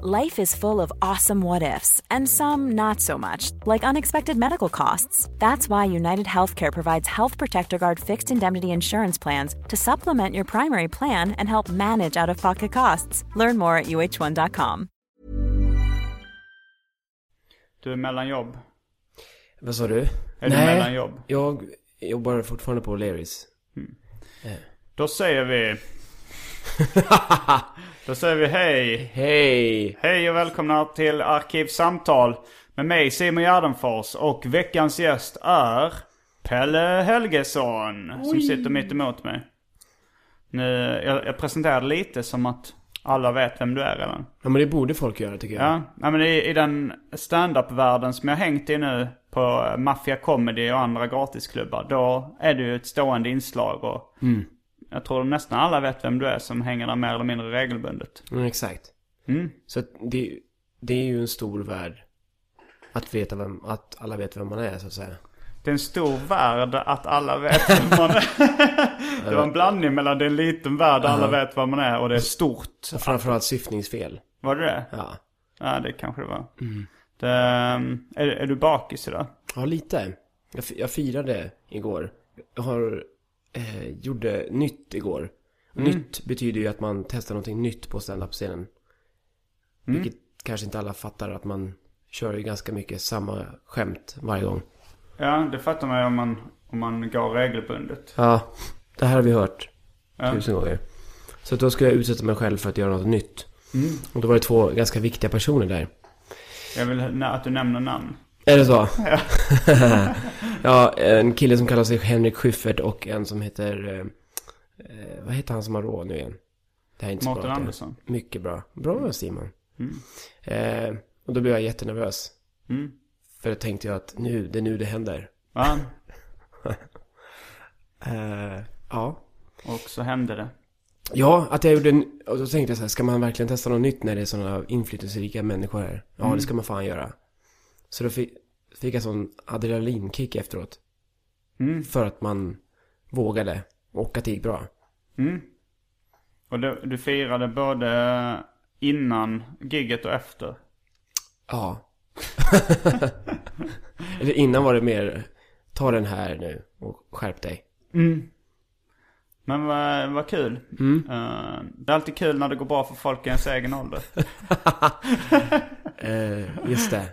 Life is full of awesome what ifs, and some not so much, like unexpected medical costs. That's why United Healthcare provides Health Protector Guard fixed indemnity insurance plans to supplement your primary plan and help manage out of pocket costs. Learn more at uh1.com. Du är mellan jobb. Vad sa du? Är du mellan jobb? jag jobbar fortfarande på O'Learys. Mm. Eh. Då säger vi... Då säger vi hej. Hej! Hej och välkomna till Arkivsamtal med mig Simon Gärdenfors och veckans gäst är Pelle Helgesson som sitter mitt emot mig. Nu, jag, jag presenterade lite som att alla vet vem du är redan. Ja men det borde folk göra tycker jag. Ja, nej, men i, i den stand-up-världen som jag har hängt i nu på Mafia Comedy och andra gratisklubbar. Då är ju ett stående inslag och jag tror nästan alla vet vem du är som hänger där mer eller mindre regelbundet. Mm, exakt. Mm. Så det, det är ju en stor värld. Att veta vem, att alla vet vem man är så att säga. Det är en stor värld att alla vet vem man är. det var en blandning mellan det är en liten värld där alla vet vad man är och det är stort. Och framförallt syftningsfel. Var det det? Ja. Ja, det kanske det var. Det, ehm, är, är du bakis idag? Ja, lite. Jag, jag firade igår. Jag har, eh, gjorde nytt igår. Och Nytt betyder ju att man testar någonting nytt på stand-up-scenen. Vilket kanske inte alla fattar att man kör ju ganska mycket samma skämt varje gång. Ja, det fattar man ju om man, om man går regelbundet. Ja, det här har vi hört Ja. tusen gånger. Så då skulle jag utsätta mig själv för att göra något nytt. Och då var det två ganska viktiga personer där. Jag vill att du nämner namn. Är det så? Ja. en kille som kallar sig Henrik Schyffert och en som heter... Eh, vad heter han som har råd nu igen? Det här är inte så Mårten. Andersson. Mycket bra. Bra Simon. Eh, och då blev jag jättenervös. Mm. För då tänkte jag att nu, det är nu det händer. Va? Eh, ja. Och så hände det. Ja, att jag gjorde en... Och då tänkte jag så här, ska man verkligen testa något nytt när det är sådana inflytelserika människor här? Ja, det ska man fan göra. Så då fick, fick jag sån adrenalinkick efteråt. Mm. För att man vågade. Och att det gick bra. Mm. Och du, du firade både innan gigget och efter. Ja. Eller innan var det mer, ta den här nu och skärp dig. Men vad, vad kul. Eh, det är alltid kul när det går bra för folk i ens egen ålder. Eh, just det.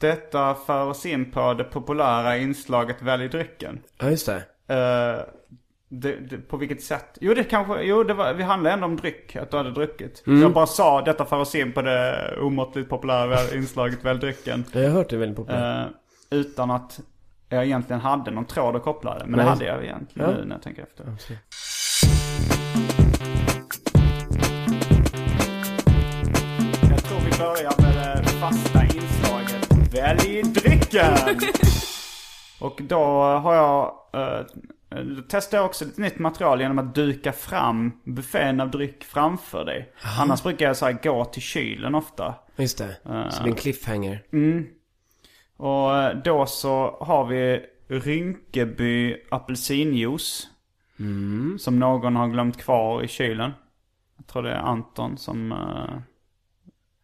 Detta för oss in på det populära inslaget Välj drycken. Ja, just det. Eh, det, det, på vilket sätt? Jo, det kanske, jo det, var, vi handlade ändå om dryck, att du hade druckit. Jag bara sa detta för oss in på det omåttligt populära inslaget Välj drycken. Jag har hört det väldigt populärt. Eh, utan att jag egentligen hade någon tråd att koppla det. Men Nej. det hade jag egentligen Ja. nu när jag tänker efter. Jag Välj drycken! Och då har jag då testar jag också lite nytt material genom att duka fram buffén av dryck framför dig. Annars brukar jag så här gå till kylen ofta. Just det. Så det blir en cliffhanger. Och eh, då så har vi Rynkeby apelsinjuice. Som någon har glömt kvar i kylen. Jag tror det är Anton som uh,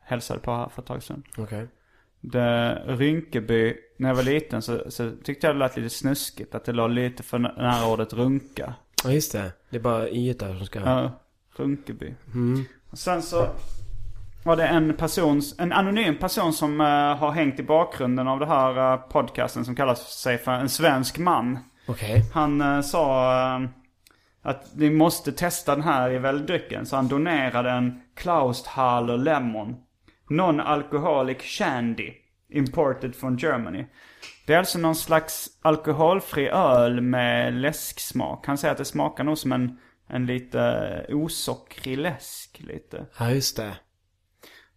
hälsade på här för ett tag sedan. Okej. Det, Rynkeby, när jag var liten så, så tyckte jag det lät lite snuskigt. Att det låg lite för nära ordet runka. Ja, just det. Det är bara i där som ska... Ja, Runkeby. Och sen så var det en person, en anonym person som eh, har hängt i bakgrunden av det här eh, podcasten som kallas sig för en svensk man. Okej. Han eh, sa att ni måste testa den här i väldrycken. Så han donerade en Klausthaler Lemon. Non-alcoholic shandy. Imported from Germany. Det är alltså någon slags alkoholfri öl med läsksmak. Han säger att det smakar nog som en, en lite osockrig läsk lite. Ja, just det.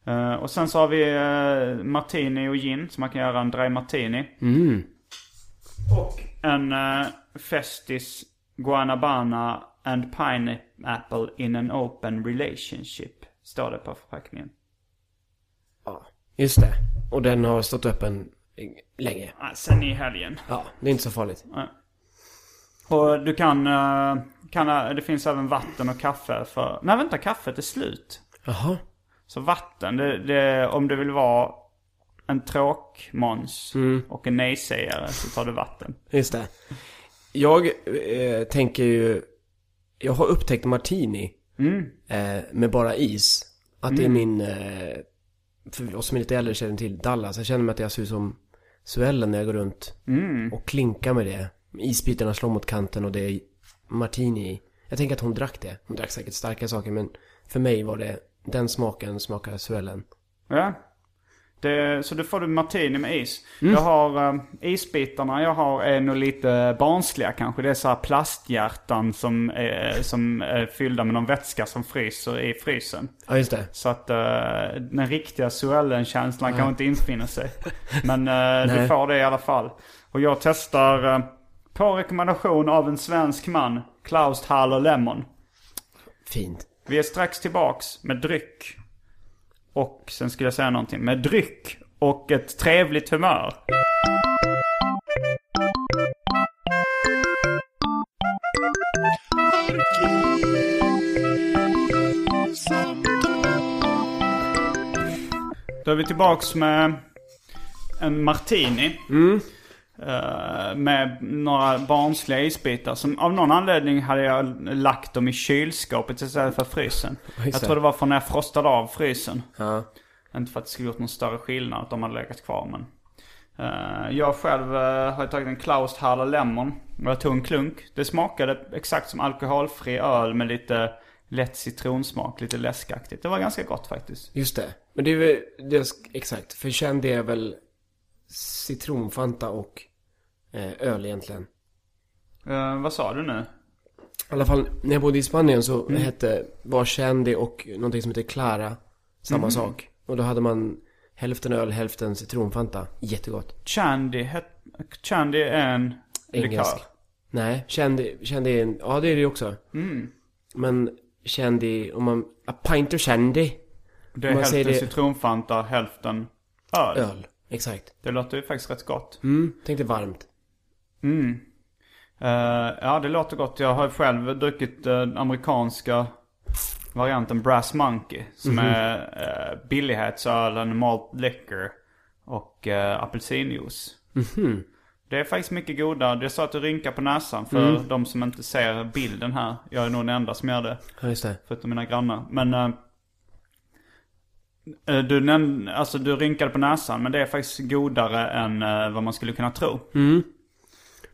Eh, och sen så har vi eh, martini och gin, så man kan göra en dry martini. Mm. Och en uh, Festis Guanabana and Pineapple in an open relationship Står det på förpackningen. Ja, just det. Och den har stått öppen länge. Ja, sen i helgen. Ja, det är inte så farligt. Och du kan, eh, kan, eh, det finns även vatten och kaffe för, nej vänta kaffet är slut. Jaha. Så vatten, det, det, om du vill vara en tråkmåns och en nej-sägare så tar du vatten. Just det. Jag eh, tänker ju... Jag har upptäckt martini eh, med bara is. Att det är min... Eh, för oss som är lite äldre känner till Dallas. Jag känner mig att jag ser ut som Suellen när jag går runt och klinkar med det. Isbitarna slår mot kanten och det är martini i. Jag tänker att hon drack det. Hon drack säkert starka saker men för mig var det den smaken smakar Suellen. Ja. Det, så då får du martini med is. Jag har eh, isbitarna jag har är nog lite barnsliga kanske. Det är så här plasthjärtan som är, som är fyllda med någon vätska som fryser i frysen. Ja, just det. Så att uh, den riktiga Suellen-känslan kan inte infinna sig. Men uh, du får det i alla fall. Och jag testar uh, på rekommendation av en svensk man, Klaus Haller Lemon. Fint. Vi är strax tillbaks med dryck. Och sen skulle jag säga någonting. Med dryck och ett trevligt humör. Då är vi tillbaks med en martini. Mm. Eh, med några barnsliga isbitar. Som av någon anledning hade jag lagt dem i kylskåpet istället för frysen. Jag tror det var för när jag frostade av frysen. Ja. Inte för att det skulle gjort någon större skillnad att de hade legat kvar men. eh, jag själv uh, har tagit en Klaus Haller Lemon. Och jag tog en klunk. Det smakade exakt som alkoholfri öl med lite lätt citronsmak. Lite läskaktigt. Det var ganska gott faktiskt. Just det. Men det är väl, det är, exakt. För känd är väl citronfanta och öl egentligen. Eh, vad sa du nu? I alla fall, när jag bodde i Spanien så hette, var Shandy och någonting som heter Clara samma sak. Och då hade man hälften öl, hälften citronfanta. Jättegott. Chandy, het, Chandy är en likör. Engelsk. Nej, Shandy, Shandy är en, ja det är det också. Men Shandy, om man, a pint of Shandy. Det är hälften det- citronfanta, hälften öl. Öl, exakt. Det låter ju faktiskt rätt gott. Mm, tänk dig varmt. Eh, ja, det låter gott. Jag har själv druckit den amerikanska varianten Brass Monkey. Som är uh, billighetsölen, malt liquor och uh, apelsinjuice. Det är faktiskt mycket godare. Det är så att du rynkar på näsan för de som inte ser bilden här. Jag är nog den enda som gör det. Ja, just det. Förutom mina grannar. Men eh, eh, du, nämnde, alltså, du rynkade på näsan men det är faktiskt godare än eh, vad man skulle kunna tro. Eh,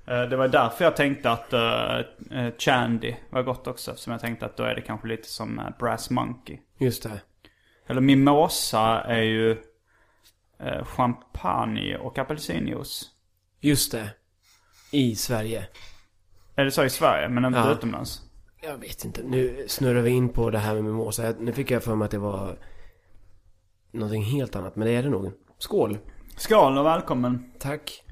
det var därför jag tänkte att uh, Chandy var gott också. Eftersom jag tänkte att då är det kanske lite som eh, Brass Monkey. Just det. Eller Mimosa är ju eh, champagne och apelsinjuice. Just det. I Sverige. Är det så i Sverige men inte Ja. utomlands? Jag vet inte. Nu snurrar vi in på det här med mimosa. Nu fick jag för mig att det var någonting helt annat. Men det är det nog. Skål. Skål och välkommen. Tack.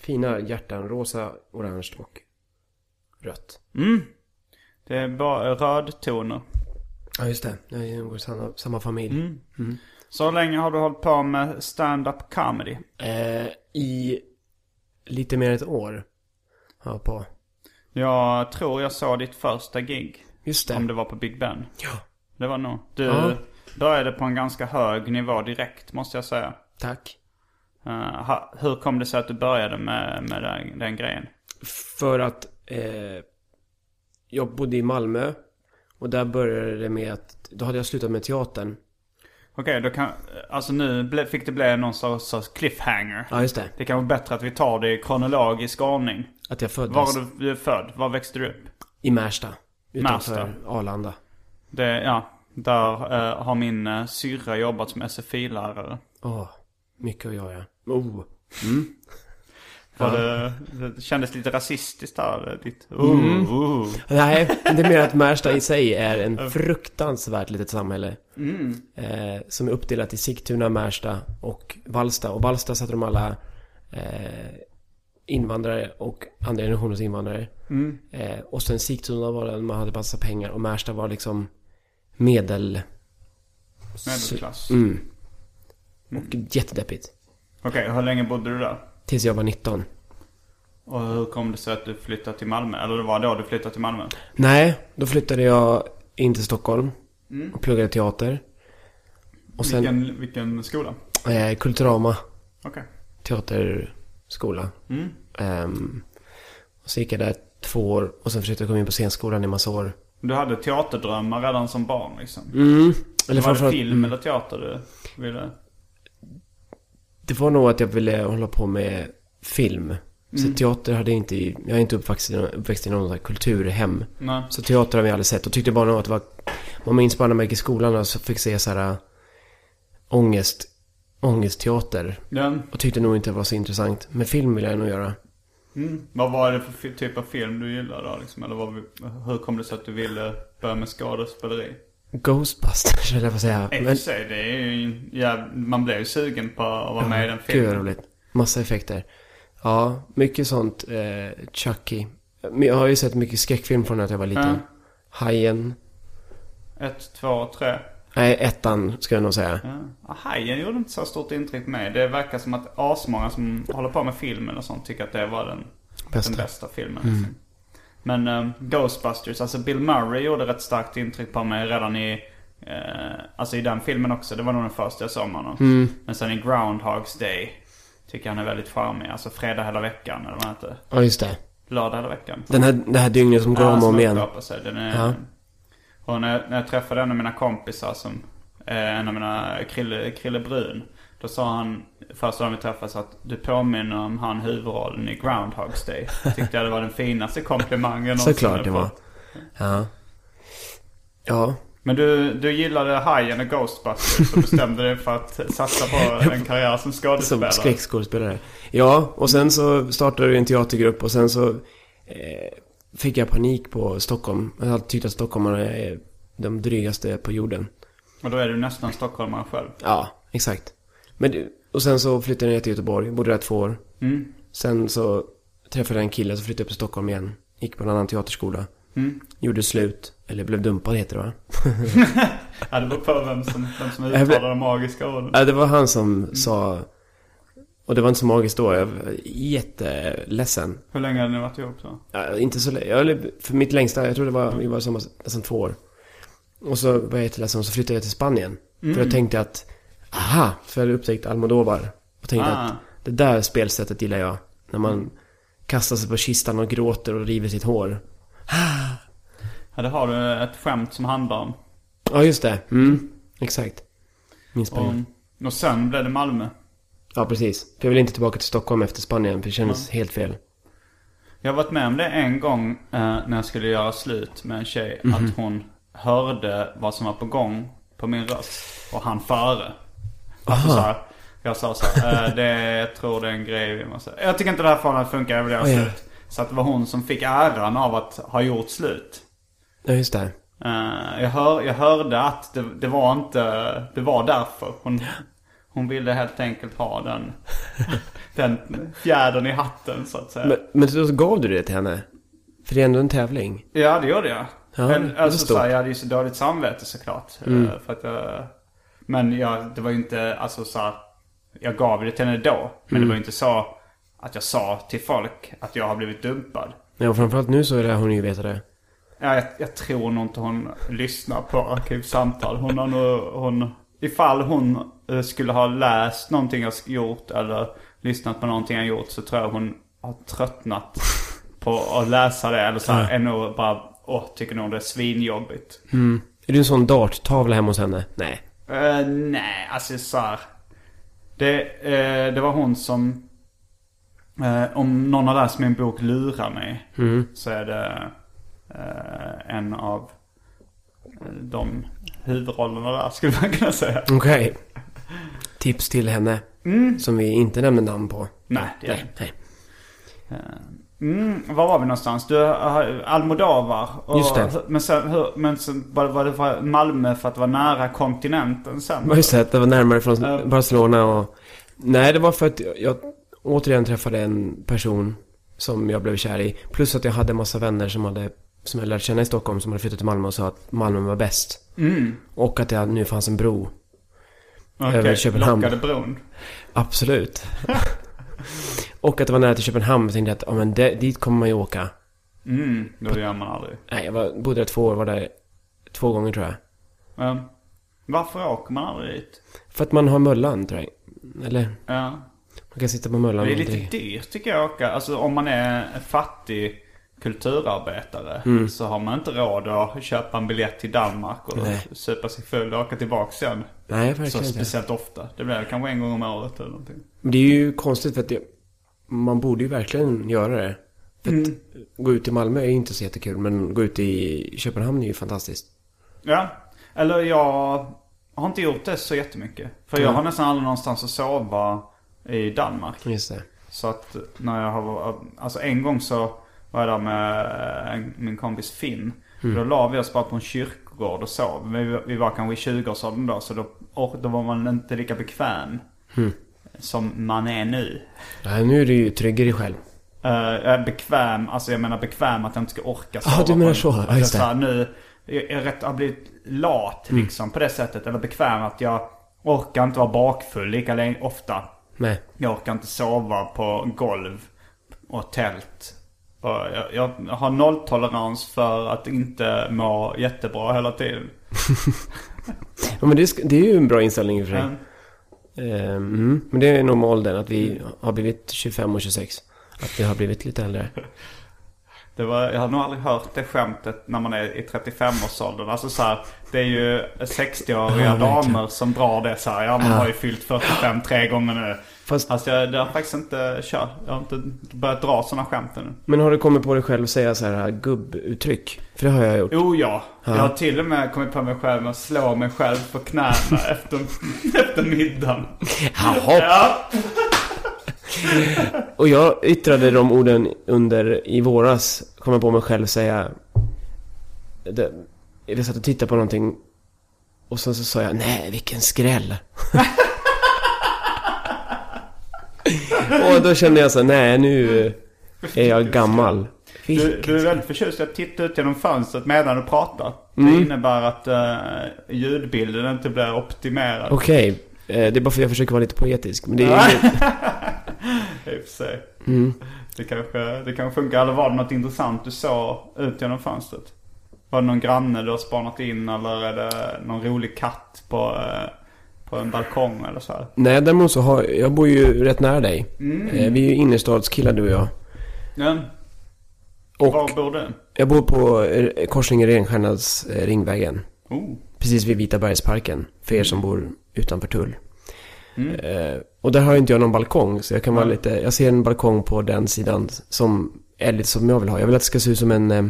Fina hjärtan. Rosa, orange och rött. Det är bara rödtoner. Ja, just det. Är nog samma, samma familj. Så länge har du hållit på med stand-up comedy? Eh, I lite mer än ett år. Har jag på. Jag tror jag såg ditt första gig. Just det. Om det var på Big Ben. Ja. Det var nog. Du, Ja. Då är det på en ganska hög nivå direkt måste jag säga. Tack. Eh, ha, hur kom det sig att du började med, med den, den grejen? För att eh, jag bodde i Malmö. Och där började det med att, då hade jag slutat med teatern. Okej, då kan, alltså nu ble, fick det bli någon sorts, sorts cliffhanger. Ja, just det. Det kan vara bättre att vi tar det i kronologisk ordning. Att jag föddes Var du, du är född? Var växte du upp? i Märsta. Utanför Märsta. Arlanda. Det, ja, där eh, har min uh, syrra jobbat som SFI-lärare. Åh, mycket att göra. Oh. Var det, det kändes lite rasistiskt där. Ditt, uh, uh. Nej, det är mer att Märsta i sig är en fruktansvärt litet samhälle. Eh, som är uppdelat i Sigtuna, Märsta och Vallsta. Och Vallsta satte de alla eh, invandrare och andra generationens invandrare. Eh, och sen Sigtuna var det man hade massa pengar och Märsta var liksom medel... Medelklass. Mm. Och jättedeppigt. Okej, hur länge bodde du där? Tills jag var 19. Och hur kom det sig att du flyttade till Malmö? Eller det var då du flyttade till Malmö? Nej, då flyttade jag in till Stockholm. Och pluggade teater. Och sen Vilken, vilken skola? eh, Kulturama Okej. teaterskola. Mm. Ehm, och så gick jag där två år och sen försökte jag komma in på scenskolan i massa år. Du hade teaterdrömmar redan som barn liksom? Mm. Eller var det film mm, eller teater du ville? Det var nog att jag ville hålla på med film. Så Mm. teater hade jag inte, jag är inte uppväxt uppväxt i någon kulturhem. Nej. Så teater har vi aldrig sett och tyckte bara nog att det var, man minns bara när man gick i skolan och så fick se så här äh, ångest, ångestteater. Ja. Och tyckte nog inte det var så intressant. Men film vill jag nog göra. Mm. Vad var det för typ av film du gillade då liksom? Eller vad, hur kom det sig att du ville börja med skådespeleri? Ghostbusters, eller vad. I och för sig, det är ju, ja, man blev ju sugen på att vara med i den Gud vad filmen. roligt. Massa effekter. Ja, mycket sånt. Eh, Chucky. Men jag har ju sett mycket skräckfilm från att jag var liten. Hajen. Ett, två, tre. Nej, ettan ska jag nog säga. Ja. Ja, Hajen gjorde inte så stort intryck mig. Det verkar som att asmånga som håller på med filmen och sånt tycker att det var den Bästa. den bästa filmen. Liksom. Men eh, Ghostbusters, alltså Bill Murray gjorde rätt starkt intryck på mig redan i, eh, alltså i den filmen också. Det var nog den första jag såg med honom. Men sen i Groundhogs Day tycker han är väldigt charmig. Alltså fredag hela veckan eller vad han heter. Ja, just det. Lördag hela veckan. Den här, det här dygnet som går om och om igen. sig. Den är, Ja. Och när, när jag träffade en av mina kompisar som, eh, en av mina, Krille, Krille Brun. Då sa han, första gången vi träffades, att du påminner om han huvudrollen i Groundhogs Day. Tyckte jag det var den finaste komplimangen Såklart det var. Ja. Ja. Men du, du gillade Hajen och Ghostbusters och bestämde dig för att satsa på en karriär som Som skådespelare. skräckskådespelare. Ja, och sen så startade jag en teatergrupp och sen så eh, fick jag panik på Stockholm. Jag har alltid tyckt att stockholmare är de drygaste på jorden. Och då är du nästan stockholmare själv. Ja, exakt. Men, och sen så flyttade jag ner till Göteborg, bodde där två år. Mm. Sen så träffade jag en kille, så flyttade jag upp till Stockholm igen. Gick på en annan teaterskola. Mm. Gjorde slut, eller blev dumpad heter det va? Ja, det beror på vem som, vem som uttalar de magiska orden. Ja, det var han som sa... Och det var inte så magiskt då, jag var jätteledsen. Hur länge har ni varit ihop så? Ja, inte så länge, för mitt längsta, jag tror det var, vi var samma, nästan två år. Och så var jag jätteledsen och så flyttade jag till Spanien. För jag tänkte att, aha, för jag hade upptäckt Almodovar. Och tänkte Ah. att det där spelsättet gillar jag. När man kastar sig på kistan och gråter och river sitt hår. Ja, det har du ett skämt som handlar om. Ja, just det. Mm, exakt. Min Och, Spanien. och sen blev det Malmö. Ja, precis. För jag ville inte tillbaka till Stockholm efter Spanien, för det kändes helt fel. Jag har varit med om det en gång eh, när jag skulle göra slut med en tjej. Mhm. Att hon hörde vad som var på gång på min röst. Och han före. Alltså så här, jag sa så här, eh, det, jag tror det är en grej vi måste... Jag tycker inte det här förhållandet funkar, jag vill göra Oj, ja. slut. Så att det var hon som fick äran av att ha gjort slut. Ja, just det. Eh, jag, hör, jag hörde att det, det var inte, det var därför. Hon, hon ville helt enkelt ha den, den fjädern i hatten så att säga. Men, men då gav du det till henne? För det är ändå en tävling. Ja, det gjorde jag. Ja, men, alltså, så här, jag hade ju så dåligt samvete såklart. Mm. eh, För att, jag- men jag, det var ju inte, alltså så här, jag gav det till henne då. Men Mm. det var ju inte så att jag sa till folk att jag har blivit dumpad. Ja, och framförallt nu så är det hon ju veta det. Ja, jag, jag tror nog inte hon lyssnar på Arkivsamtal. Hon har nog, hon, ifall hon eh, skulle ha läst någonting jag gjort eller lyssnat på någonting jag gjort så tror jag hon har tröttnat på att läsa det. Eller så här, är nog bara, åh, tycker nog det är svinjobbigt. Är du en sån darttavla hemma hos henne? Nej. Eh, nej, alltså så här. Det, eh, det var hon som... eh, om någon har läst min bok Lura mig. Så är det en av de huvudrollerna där skulle man kunna säga. Okej. Tips till henne. Som vi inte nämner namn på. Nej, det är Nej, nej. Mm, var var vi någonstans? Du, har Almodovar. Och, Just det. Men sen, hur, men sen var, var det var Malmö för att vara nära kontinenten sen? Just det, att det var närmare från Ja. Barcelona och... Nej, det var för att jag återigen träffade en person som jag blev kär i. Plus att jag hade en massa vänner som hade som jag lärde känna i Stockholm som hade flyttat till Malmö och sa att Malmö var bäst. Mm. Och att det nu fanns en bro Okej, över Köpenhamn. Lockade bron. Absolut. och att det var nära till Köpenhamn. Jag tänkte att ja, men det, dit kommer man ju åka. Mm, då gör man aldrig. Nej, jag var, bodde där två år. Var där två gånger tror jag. Men varför åker man aldrig dit? För att man har Möllan tror jag. Eller Ja. man kan sitta på Möllan. Det är lite dyrt tycker jag att åka. Alltså om man är fattig kulturarbetare Mm. så har man inte råd att köpa en biljett till Danmark och Nej. supa sig full och åka tillbaka sen. Nej, Så verkligen inte. speciellt ofta. Det blir kanske en gång om året eller någonting. Men det är ju konstigt för att det, man borde ju verkligen göra det. För att gå ut i Malmö är ju inte så jättekul. Men gå ut i Köpenhamn är ju fantastiskt. Ja. Eller jag har inte gjort det så jättemycket. För jag Mm. har nästan aldrig någonstans att sova i Danmark. Just det. Så att när jag har, alltså en gång så var jag där med min kompis Finn. Då la vi oss bara på en kyrkogård och sov. Vi, vi var kanske i 20-årsåldern då så då, då var man inte lika bekväm. Som man är nu. Ja, nu är du ju trygg i dig själv. Uh, jag är bekväm, alltså jag menar bekväm att jag inte ska orka Ah, du menar en- så. Ja, jag just det. här, nu, jag är rätt, har blivit lat liksom på det sättet. Eller bekväm att jag orkar inte vara bakfull lika länge, ofta. Nej. Jag orkar inte sova på golv och tält. Och jag, jag har nolltolerans för att inte må jättebra hela tiden. Ja, men det, är det är ju en bra inställning i och för sig. Ehm, mm. Men det är nog med åldern att vi har blivit 25 och 26. Att vi har blivit lite äldre. det var, jag har nog aldrig hört det skämtet när man är i 35-årsåldern. Alltså så här, det är ju 60-åriga Ja, verkligen. damer som drar det så här. Ja, man har ju fyllt 45 tre gånger nu. Fast, Alltså jag, det har faktiskt inte kört. Jag har inte börjat dra sådana skämt ännu. men har du kommit på dig själv att säga så här gubbuttryck? För det har jag gjort. Jo ja. Ja. Jag har till och med kommit på mig själv att slå mig själv på knäna efter, efter middagen. Jaha. Ja. Och jag yttrade de orden under i våras. Kom jag på mig själv säga. Det, jag satt och tittade på någonting. Och sen så sa jag nej vilken skräll. och då kände jag så nej nu är jag gammal. Du, du är väldigt förtjust i att titta ut genom fönstret medan du pratar. Mm. Det innebär att uh, ljudbilden inte blir optimerad. Okej, eh, det är bara för att jag försöker vara lite poetisk. Men det är ju... I och för sig. Mm. Det kanske, det kanske funkar. Eller var det något intressant du såg ut genom fönstret? Var det någon granne du har spanat in eller är det någon rolig katt på, eh, på en balkong eller så här? Nej, däremot så har jag bor ju rätt nära dig. Eh, Vi är ju innerstadskillar du och jag. Ja. Och Var bor du? jag bor på eh, korsningen Renstjärnas eh, Ringvägen. Oh. Precis vid Vita bergsparken. För er som bor utanför Tull. Mm. Eh, och där har inte jag någon balkong. Så jag kan vara Nej. lite... Jag ser en balkong på den sidan som är lite som jag vill ha. Jag vill att det ska se ut som en... Eh,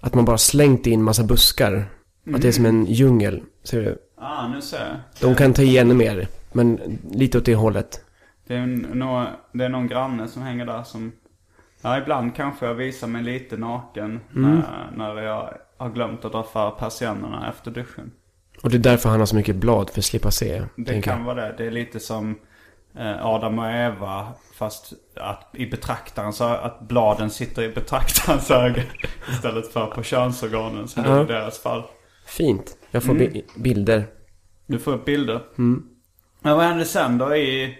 att man bara slängt in massa buskar. Att det är som en djungel. Ser du? Ah, nu ser jag. De kan ta i ännu mer. Men lite åt det hållet. Det är, en- nå- det är någon granne som hänger där som... Ja, ibland kanske jag visar mig lite naken när, när jag har glömt att dra för persiennerna efter duschen. Och det är därför han har så mycket blad för att slippa se. Det kan jag. vara det. Det är lite som eh, Adam och Eva fast att i betraktarens att bladen sitter i betraktarens öga istället för på könsorganen det är Ja. i deras fall. Fint. Jag får bi- bilder. Du får upp bilder. Men vad hände sen då i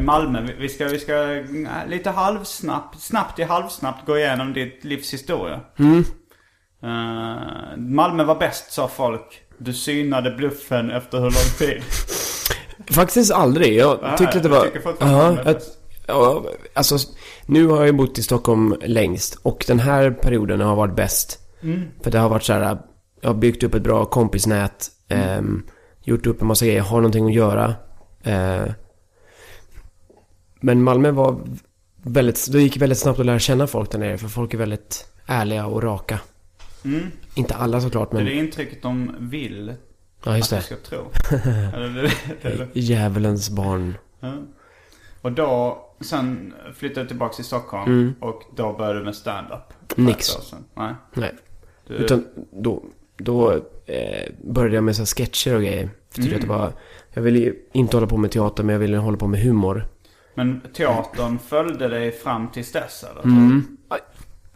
Malmö? Vi- ska, vi ska eh, lite halvsnabbt, snabbt i halvsnabbt gå igenom ditt livs historia. Eh, Malmö var bäst sa folk. Du synade bluffen efter hur lång tid? Faktiskt aldrig. Jag Nej, tyckte att det jag var... är att, ja, alltså, nu har jag bott i Stockholm längst. Och den här perioden har varit bäst. Mm. För det har varit så här... Jag har byggt upp ett bra kompisnät. ehm, gjort upp en massa grejer. Har någonting att göra. Eh, men Malmö var väldigt... Det gick väldigt snabbt att lära känna folk där nere. För folk är väldigt ärliga och raka. Mm. Inte alla såklart, Det är men... det intrycket de vill Ja, just att du ska tro. Eller det, Djävulens barn. ja. Och då, sen flyttade du tillbaka till Stockholm Mm. och då började du med stand-up. Nix. Nej. Nej. Du, Utan då, då eh, började jag med så sketcher och grejer. För jag tyckte att det var, jag ville ju inte hålla på med teater men jag ville hålla på med humor. Men teatern följde dig fram tills dess eller? Mm.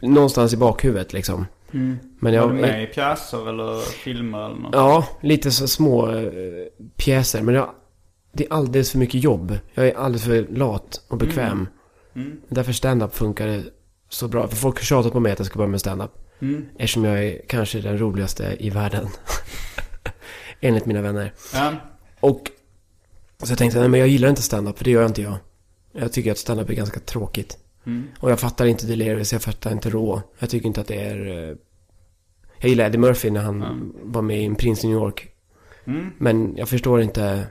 Någonstans i bakhuvudet liksom. Men Var jag, du med i pjäser eller filmer eller något? Ja, lite så små eh, pjäser. Men jag, det är alldeles för mycket jobb. Jag är alldeles för lat och bekväm. Mm. Därför stand-up funkar så bra. För folk har tjatat på mig att jag ska börja med stand-up. Mm. Eftersom jag är kanske den roligaste i världen. Enligt mina vänner. Ja. Och så jag tänkte, nej men jag gillar inte stand-up för det gör inte jag. Jag tycker att stand-up är ganska tråkigt. Mm. Och jag fattar inte Delirious, jag fattar inte Raw. Jag tycker inte att det är... eh, Jag gillar Eddie Murphy när han var med i En Prins i New York. Mm. Men jag förstår inte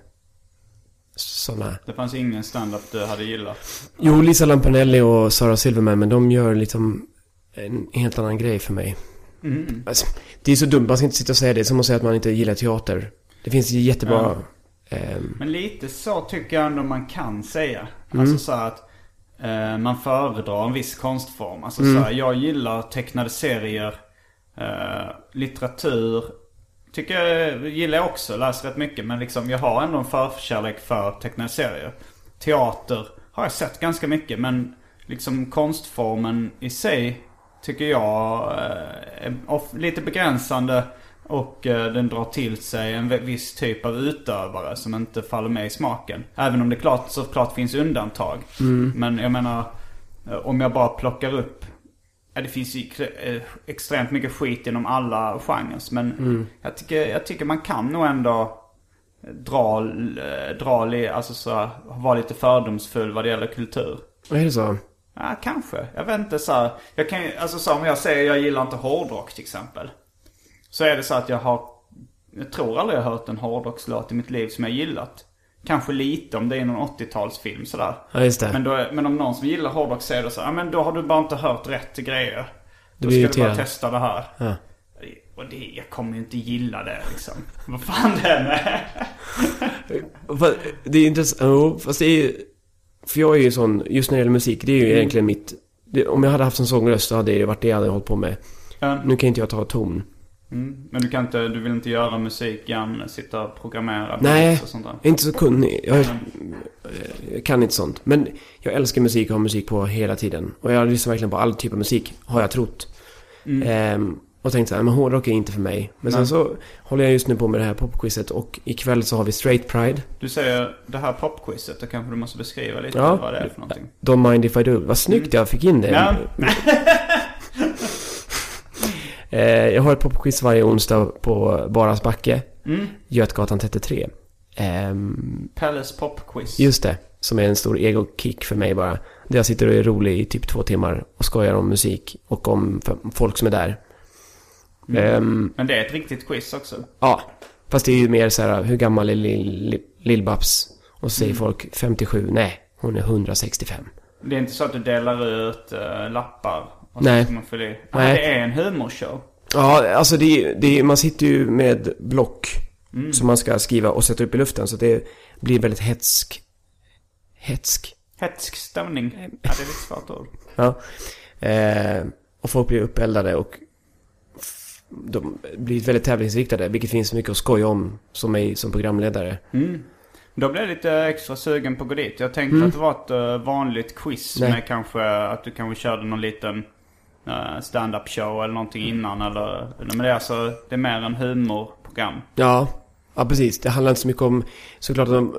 sådana... Det fanns ingen stand-up du hade gillat. Jo, Lisa Lampanelli och Sarah Silverman, men de gör liksom en helt annan grej för mig. Mm. Alltså, det är så dumt, man ska inte sitta och säga det. Det är som att säga att man inte gillar teater. Det finns jättebra... ehm, Men lite så tycker jag ändå man kan säga. Alltså så att eh, man föredrar en viss konstform. Alltså så här, jag gillar tecknade serier, eh, litteratur. Tycker jag gillar jag också, läser rätt mycket. Men liksom jag har ändå en förkärlek för tecknade serier. Teater har jag sett ganska mycket men liksom konstformen i sig tycker jag eh, är lite begränsande. Och eh, den drar till sig en viss typ av utövare som inte faller med i smaken. Även om det klart, såklart finns undantag. Men jag menar, eh, om jag bara plockar upp Ja, det finns ju extremt mycket skit inom alla genrer. Men jag, tycker, jag tycker man kan nog ändå dra, dra alltså så, vara lite fördomsfull vad det gäller kultur. är det så? Ja, kanske. Jag vet inte så här, Jag kan ju, alltså så här, om jag säger jag gillar inte hårdrock till exempel. Så är det så att jag har, jag tror aldrig jag har hört en hårdrockslåt i mitt liv som jag gillat. Kanske lite om det är någon 80-talsfilm sådär. Ja, just det. Men, då, men om någon som gillar hårdrock säger det så här, ja men då har du bara inte hört rätt grejer. Då blir ska du bara testa det här. Ja. Och det, jag kommer ju inte gilla det liksom. Vad fan det är med. Det är intressant. Jo, fast det är För jag är ju sån, just när det gäller musik, det är ju egentligen mitt... Det, om jag hade haft en sångröst så hade det varit det jag hade hållit på med. Ja. Nu kan inte jag ta ton. Mm. Men du kan inte, du vill inte göra musik igen, sitta och programmera Nej, och sånt där? jag är inte så kunnig. Jag, jag kan inte sånt. Men jag älskar musik och har musik på hela tiden. Och jag lyssnar verkligen på all typ av musik, har jag trott. Ehm, och tänkt så här, men hårdrock är inte för mig. Men sen Nej. så håller jag just nu på med det här popquizet och ikväll så har vi Straight Pride. Du säger det här popquizet, då kanske du måste beskriva lite Ja. vad det är för någonting. Don't mind if I do. Vad snyggt jag fick in det. Ja. Eh, jag har ett popquiz varje onsdag på Baras backe. Mm. Götgatan 33. Ehm, Pelles popquiz. just det. Som är en stor ego-kick för mig bara. Där jag sitter och är rolig i typ två timmar och skojar om musik och om folk som är där. Ehm, Men det är ett riktigt quiz också. ja, fast det är ju mer så här, hur gammal är Lill- Lill-Babs? Och så säger folk 57. Nej, hon är 165. Det är inte så att du delar ut eh, lappar? Och Nej. Så man fylla i. Ah, Nej. det är en humorshow. Ja, alltså det, det, man sitter ju med block som man ska skriva och sätta upp i luften. Så det blir väldigt hetsk. Hetsk? Hetsk stämning. Ja, det är lite svårt ord. Ja. Eh, och folk blir uppeldade och de blir väldigt tävlingsriktade. Vilket finns mycket att skoja om som mig som programledare. Då blev jag lite extra sugen på att gå dit. Jag tänkte att det var ett eh, vanligt quiz Nej. med kanske att du kanske körde någon liten uh, stand-up show eller någonting innan eller... Men det är alltså, det är mer en humorprogram. Ja, ja precis. Det handlar inte så mycket om, såklart om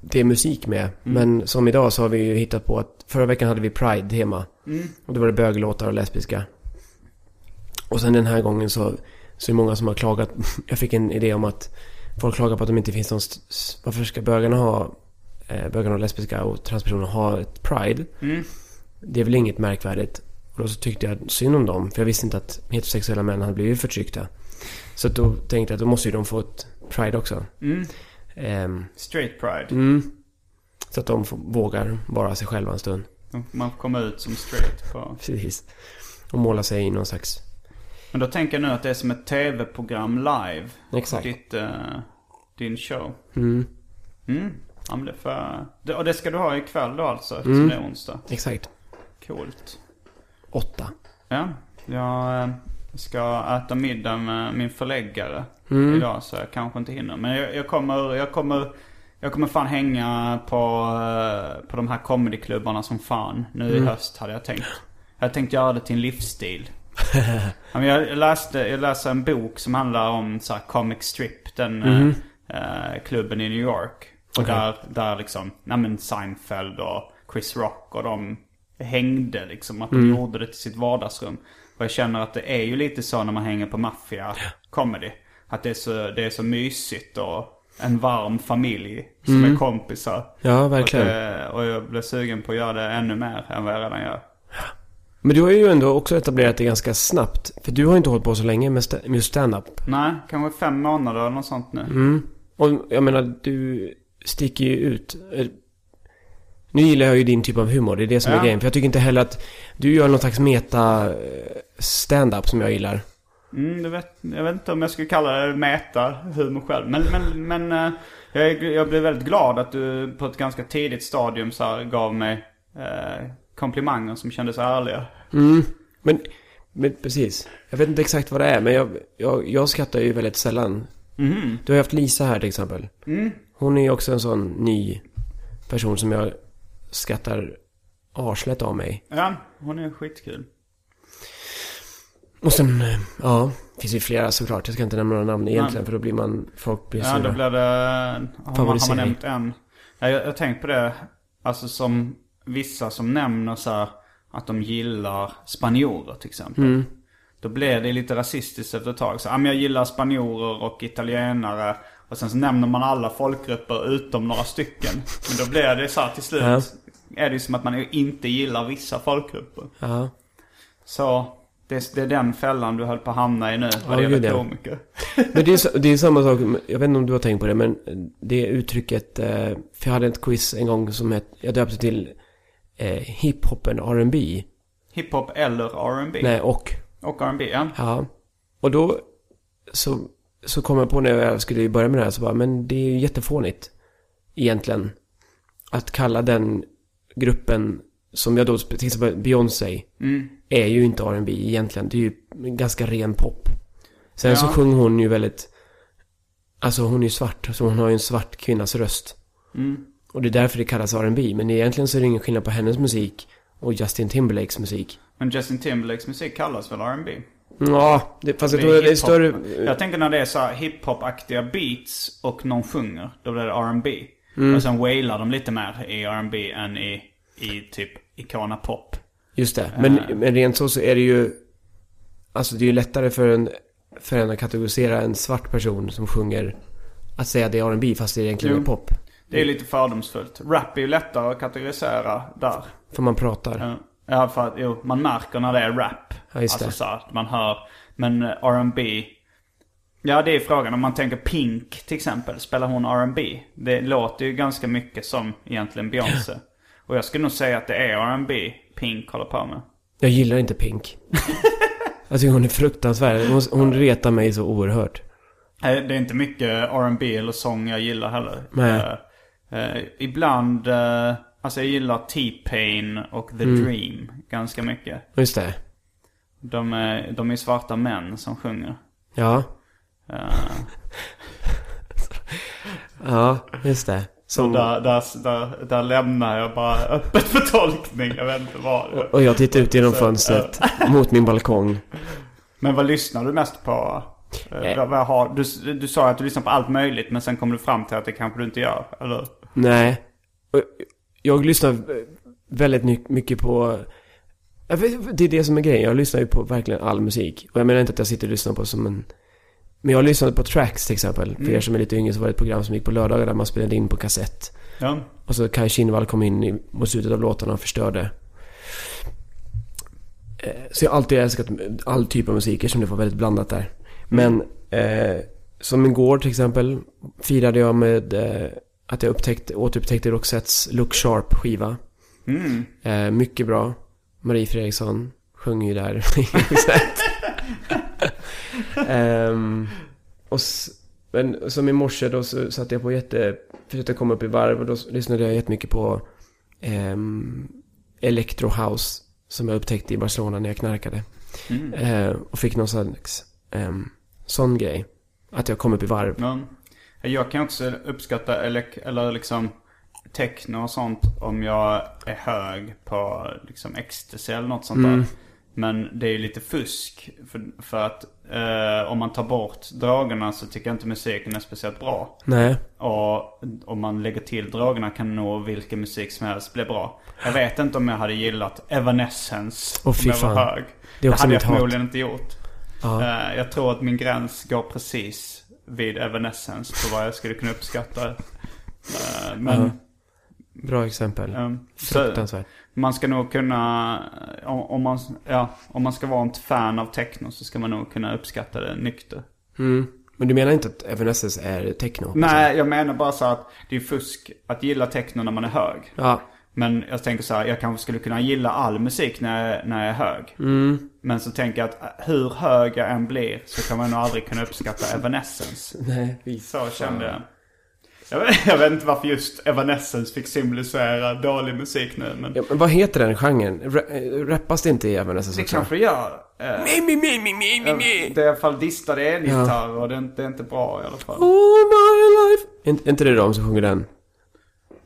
det är musik med. Men som idag så har vi ju hittat på att förra veckan hade vi Pride-tema. Och då var det böglåtar och lesbiska. Och sen den här gången så, så är det många som har klagat. Jag fick en idé om att folk klagar på att de inte finns någon... Varför ska bögarna ha... Eh, bögarna och lesbiska och transpersoner ha ett Pride? Det är väl inget märkvärdigt. Och då så tyckte jag synd om dem. För jag visste inte att heterosexuella män hade blivit förtryckta. Så då tänkte jag att då måste ju de få ett Pride också. Ehm, Straight Pride. mm, så att de får, vågar vara sig själva en stund. Man får komma ut som straight på... Precis. Och måla sig i någon slags... Men då tänker jag nu att det är som ett tv-program live. Exakt. Ditt, eh, din show. Mm, Mm. Ja, men det för... och det ska du ha ikväll då alltså, eftersom det är onsdag. exakt. Coolt. Åtta. Ja, jag eh, ska äta middag med min förläggare Mm. idag så jag kanske inte hinner. Men jag, jag kommer, jag kommer, jag kommer fan hänga på, eh, på de här comedyklubbarna som fan. Nu Mm. i höst hade jag tänkt. Jag hade tänkt göra det till en livsstil. Jag, läste, jag läste en bok som handlar om så Comic Strip. Den Mhm. eh, eh, klubben i New York. Och Okej. där, där liksom, nej Seinfeld och Chris Rock och de hängde liksom. Att de Mm. gjorde det till sitt vardagsrum. Och jag känner att det är ju lite så när man hänger på maffia comedy. Att det är så, det är så mysigt och en varm familj som är kompisar. Mm. Ja, verkligen. Och, det, och jag blev sugen på att göra det ännu mer än vad jag redan gör. Men du har ju ändå också etablerat det ganska snabbt. För du har ju inte hållit på så länge med, sta- med stand-up. Nej, kanske fem månader eller något sånt nu. Mm. Och jag menar, du sticker ju ut. Eh, Nu gillar jag ju din typ av humor, det är det som Ja. är grejen. För jag tycker inte heller att du gör någon slags meta eh, stand-up som jag gillar. Mm, vet, jag vet inte om jag skulle kalla det meta humor själv. Men, men, men eh, jag, jag blev väldigt glad att du på ett ganska tidigt stadium så gav mig eh, komplimanger som kändes ärliga. Mm. Men, men precis. Jag vet inte exakt vad det är, men jag, jag, jag skrattar ju väldigt sällan. Mhm. Du har ju haft Lisa här till exempel. Mm. Hon är ju också en sån ny person som jag skrattar arslet av mig. Ja, hon är skitkul. Och sen, eh, ja, finns ju flera såklart. Jag ska inte nämna några namn egentligen för då blir man, folk blir Ja, då blev det... Har man, har man nämnt en? Ja, jag jag har tänkt på det. Alltså som vissa som nämner så här, att de gillar spanjorer till exempel. Mm. Då blir det lite rasistiskt efter ett tag. Så, ja, men jag gillar spanjorer och italienare. Och sen så nämner man alla folkgrupper utom några stycken. Men då blir det så här till slut. Ja. Är det ju som att man inte gillar vissa folkgrupper. Ja. Så det, det är den fällan du höll på att hamna i nu. Vad det gäller komiker. Men det är, det är samma sak, jag vet inte om du har tänkt på det, men det uttrycket, eh, för jag hade ett quiz en gång som hette, jag döpte till eh, hiphopen R&B Hiphop eller R&B Nej, och. Och R&B ja. Ja. Och då så, så kom jag på när jag skulle börja med det här så bara, men det är ju jättefånigt egentligen. Att kalla den gruppen som jag då, till exempel Beyoncé, Mm. är ju inte R&B egentligen. Det är ju ganska ren pop. Sen Ja. så sjunger hon ju väldigt, alltså hon är ju svart, så hon har ju en svart kvinnas röst. Mm. Och det är därför det kallas R&B men egentligen så är det ingen skillnad på hennes musik och Justin Timberlakes musik. Men Justin Timberlakes musik kallas väl R&B? Ja, det, fast jag tror är det är större... Jag tänker när det är så hiphop-aktiga beats och någon sjunger. Då blir det R&B. Mm. Och sen wailar de lite mer i R&B än i, i typ Icona Pop. Just det. Men, Eh. men rent så så är det ju... Alltså det är ju lättare för en, för en att kategorisera en svart person som sjunger att säga att det är R&B fast det egentligen Jo. är pop. Det är lite fördomsfullt. Rap är ju lättare att kategorisera där. För man pratar. Ja, för att jo, man märker när det är rap. Ja, just alltså det. så att man hör. Men eh, R&B Ja, det är frågan. Om man tänker Pink till exempel. Spelar hon R&B? Det låter ju ganska mycket som egentligen Beyoncé. Och jag skulle nog säga att det är R&B Pink håller på med. Jag gillar inte Pink. jag tycker hon är fruktansvärd. Hon, hon retar mig så oerhört. Eh, Det är inte mycket R&B eller sång jag gillar heller. Nej. Eh, ibland, eh, alltså jag gillar T-Pain och The Mm. Dream ganska mycket. Just det. De är, de är svarta män som sjunger. Ja. Eh, Ja, just det. Så Som, där, där, där, där lämnar jag bara öppet för tolkning. Jag vet inte vad. och jag tittar ut genom fönstret mot min balkong. Men vad lyssnar du mest på? Har, du, du sa att du lyssnar på allt möjligt men sen kom du fram till att det kanske du inte gör, eller? Nej. Jag lyssnar väldigt mycket på... Det är det som är grejen. Jag lyssnar ju på verkligen all musik. Och jag menar inte att jag sitter och lyssnar på som en... Men jag lyssnade på Tracks till exempel. För er som är lite yngre så var det ett program som gick på lördagar där man spelade in på kassett. Ja. Och så Kai Kinnvall kom in i, mot slutet av låtarna och förstörde. Eh, Så jag har alltid älskat all typ av musik som det var väldigt blandat där. Men eh, som igår till exempel firade jag med eh, att jag upptäckte, återupptäckte Roxettes Look Sharp skiva. Mm. Eh, mycket bra. Marie Fredriksson sjöng ju där i Roxette. Ehm, och men som i morse då så satte jag på jätte... Försökte komma upp i varv och då lyssnade jag jättemycket på um, Electro House. Som jag upptäckte i Barcelona när jag knarkade. Mm. Eh, och fick någon slags um, sån grej. Att jag kom upp i varv. Ja. Jag kan också uppskatta eller, eller liksom techno och sånt om jag är hög på liksom ecstasy eller något sånt Mm. där. Men det är ju lite fusk. För, för att eh, om man tar bort drogerna så tycker jag inte musiken är speciellt bra. Nej. Och om man lägger till drogerna kan nog vilken musik som helst bli bra. Jag vet inte om jag hade gillat Evanescence fy om jag var hög. Det också hade jag mitt hat. förmodligen inte gjort. Ja. Eh, jag tror att min gräns går precis vid Evanescence på vad jag skulle kunna uppskatta. Eh, men Ja. Bra exempel. så Fruktansvärt. man ska nog kunna, om, om, man, ja, om man ska vara ett fan av techno så ska man nog kunna uppskatta det nykter. Mm. Men du menar inte att Evanescence är techno? Nej, jag menar bara så att det är fusk att gilla techno när man är hög. Ja. Men jag tänker så här, jag kanske skulle kunna gilla all musik när jag, när jag är hög. Men så tänker jag att äh, hur hög jag än blir så kan man nog aldrig kunna uppskatta Evanescence. Nej, Så kände jag. Jag vet, jag vet inte varför just Evanescence fick symbolisera dålig musik nu. Men Ja, men vad heter den genren? Ra- eh, Rappas det inte i Evanescence det också? kanske gör. Eh, Mi, mi, mi, mi, mi, mi, mi. Det är i alla fall distade elgitarrer och det är, inte, det är inte bra i alla fall. All my life. Är inte det de som sjunger den?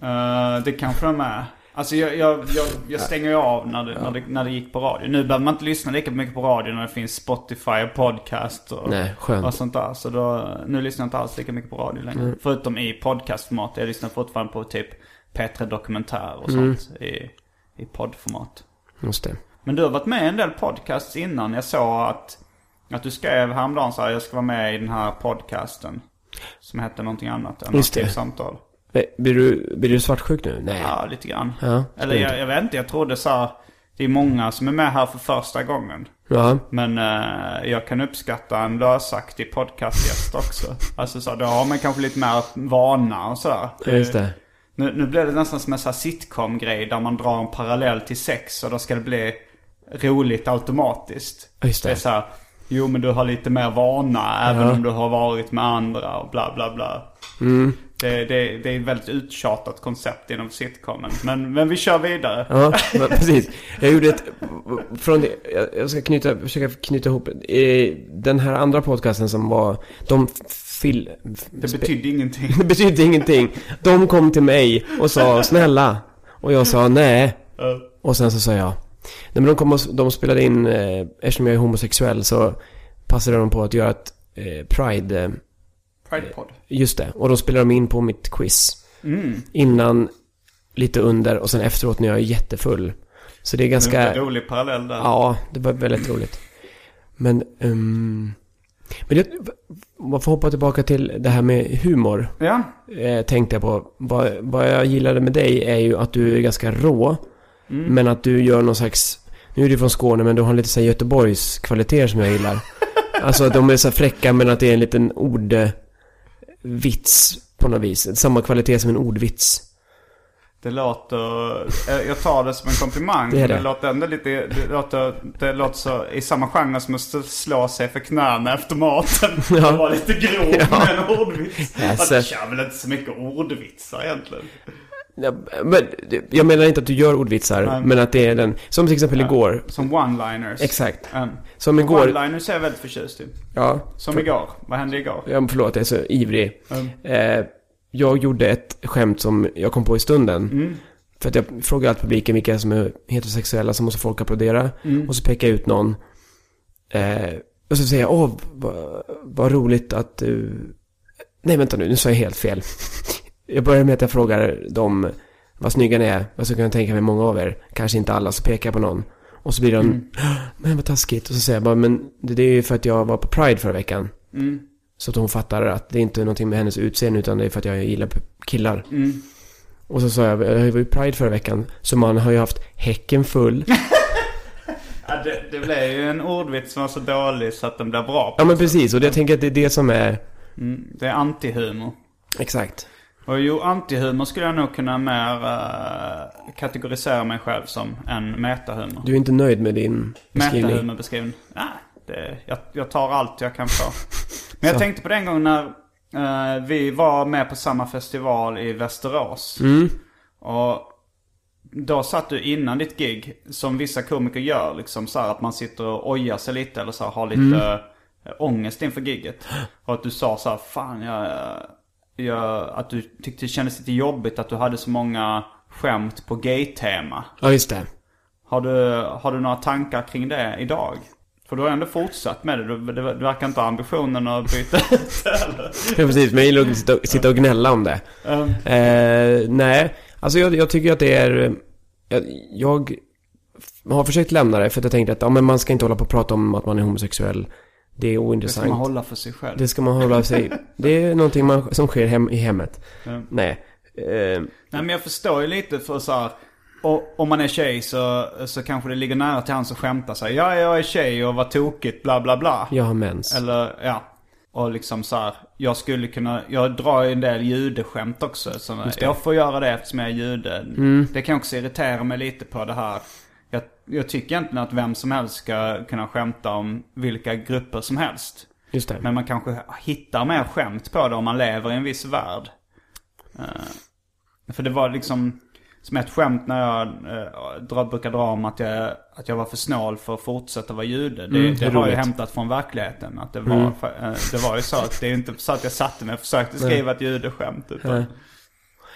Eh, det kanske de är. Alltså jag, jag, jag, jag stänger ju av när det, när, det, när det gick på radio. Nu behöver man inte lyssna lika mycket på radio när det finns Spotify och podcast och, Nej, och sånt där. Så då, nu lyssnar jag inte alls lika mycket på radio längre. Mm. Förutom i podcastformat. Jag lyssnar fortfarande på typ P3 Dokumentär och Mm. sånt i, i poddformat. Just det. Men du har varit med i en del podcasts innan. Jag såg att, att du skrev häromdagen så här, jag ska vara med i den här podcasten. Som hette någonting annat än Just det. Arkivsamtal. Eh, Blir du, blir du svartsjuk nu? Nej. Ja, lite grann. Ja, Eller jag, jag vet inte, jag trodde så här, det är många som är med här för första gången. Ja. Men eh, jag kan uppskatta en lösaktig podcastgäst också. Alltså så, då har man kanske lite mer vana och sådär. Just det. Nu, nu blir det nästan som en sån sitcom-grej där man drar en parallell till sex och då ska det bli roligt automatiskt. Ja, just det. det är så här, jo men du har lite mer vana även Ja. om du har varit med andra och bla bla bla. Mm. Det, det, det är ett väldigt uttjatat koncept inom sitcomen. Men, men vi kör vidare. Ja, precis. Jag gjorde ett... Från det, jag- ska knyta, försöka knyta ihop. Den här andra podcasten som var... De fil... Det betydde ingenting. Det betydde ingenting. De kom till mig och sa snälla. Och jag sa nej. Uh, Och sen så sa jag. Nej men de kom och de spelade in, eh, eftersom jag är homosexuell så passade de på att göra ett eh, Pride, eh, Pridepod. just det. Och då spelade de in på mitt quiz. Mm. Innan, lite under och sen efteråt när jag är jättefull. Så det är Det ganska... är en rolig parallell där. Ja, det var väldigt roligt. Men, ehm, men det, man får hoppa tillbaka till det här med humor. Ja. Eh, tänkte jag på. Vad, vad jag gillade med dig är ju att du är ganska rå. Men att du gör någon slags, nu är du från Skåne men du har lite så här Göteborgs kvaliteter som jag gillar. alltså att de är så här fräcka men att det är en liten ordvits på något vis. Samma kvalitet som en ordvits. Det låter... eh, Jag tar det som en komplimang. Det det. det låter ändå lite... Det låter, det låter så i samma genre som att slå sig för knäna efter maten. Ja. Och vara lite grov med en ordvits. Ja, Alltså, så- jag kör väl inte så mycket ordvitsar egentligen. Ja, men, jag menar inte att du gör ordvitsar, Nej. men att det är den, som till exempel igår. Som one-liners. Exakt. Um, Som igår, one-liners är jag väldigt förtjust i. ja, Som igår. Vad hände igår? ja, förlåt jag är så ivrig. Mm. Eh, jag gjorde ett skämt som jag kom på i stunden. Mm. För att jag frågar allt publiken vilka som är heterosexuella så måste folk applådera. Och så pekar jag ut någon. Eh, och så säger jag, åh, vad, vad roligt att du... Nej, vänta nu, nu sa jag helt fel. Jag börjar med att jag frågar dem vad snygga ni är. Vad så kan jag tänka mig många av er. Kanske inte alla, så pekar jag på någon. Och så blir de, men vad taskigt. Och så säger jag bara, men det, det är ju för att jag var på Pride förra veckan. Mm. Så att hon fattar att det är inte någonting med hennes utseende utan det är för att jag gillar killar. Mm. Och så sa jag, jag var ju Pride förra veckan. Så man har ju haft häcken full. Ja, det, det blev ju en ordvits som var så dålig så att den blev bra. Ja men precis, och jag tänker att det är det som är... Mm. Det är antihumor. Exakt. Och jo, antihumor skulle jag nog kunna mer uh, kategorisera mig själv som än metahumor. Du är inte nöjd med din beskrivning? Metahumorbeskrivning. Nej, det, jag, jag tar allt jag kan få. Men jag Så. tänkte på den gången när eh, vi var med på samma festival i Västerås. Mm. Och då satt du innan ditt gig, som vissa komiker gör, liksom så här att man sitter och ojar sig lite eller så här, har lite Mm. eh, ångest inför gigget. Och att du sa så här, fan jag, jag, att du tyckte det kändes lite jobbigt att du hade så många skämt på gay-tema. Ja, just det. Har du, har du några tankar kring det idag? För du har ändå fortsatt med det. Du, du, du verkar inte ha ambitionen att byta ut det. Ja, precis. Men jag gillar att sitta, sitta och gnälla om det. Um, Eh, nej, alltså jag, jag tycker att det är... Jag, jag har försökt lämna det för att jag tänkte att ja, men man ska inte hålla på och prata om att man är homosexuell. Det är det ointressant. ska man hålla för sig själv. Det ska man hålla sig... Det är någonting man, som sker hem, i hemmet. Ja. Nej. Eh, Nej men jag förstår ju lite för så här. Och, om man är tjej så, så kanske det ligger nära till hands att skämta sig. Ja, jag är tjej och vad tokigt, bla bla bla. jag har mens. Eller, ja. Och liksom så här, jag skulle kunna, jag drar ju en del judeskämt också. Så jag får göra det eftersom jag är jude. Det kan också irritera mig lite på det här. Jag, jag tycker egentligen att vem som helst ska kunna skämta om vilka grupper som helst. Just det. Men man kanske hittar mer skämt på det om man lever i en viss värld. Eh, för det var liksom som ett skämt när jag uh, dra, brukar dra om att jag, att jag var för snål för att fortsätta vara jude. Det, Mm, det det har roligt. hämtat från verkligheten. Att det, var, för- eh, det var ju så att det är inte så att jag satte mig och försökte skriva ett judeskämt. Utan, Nej.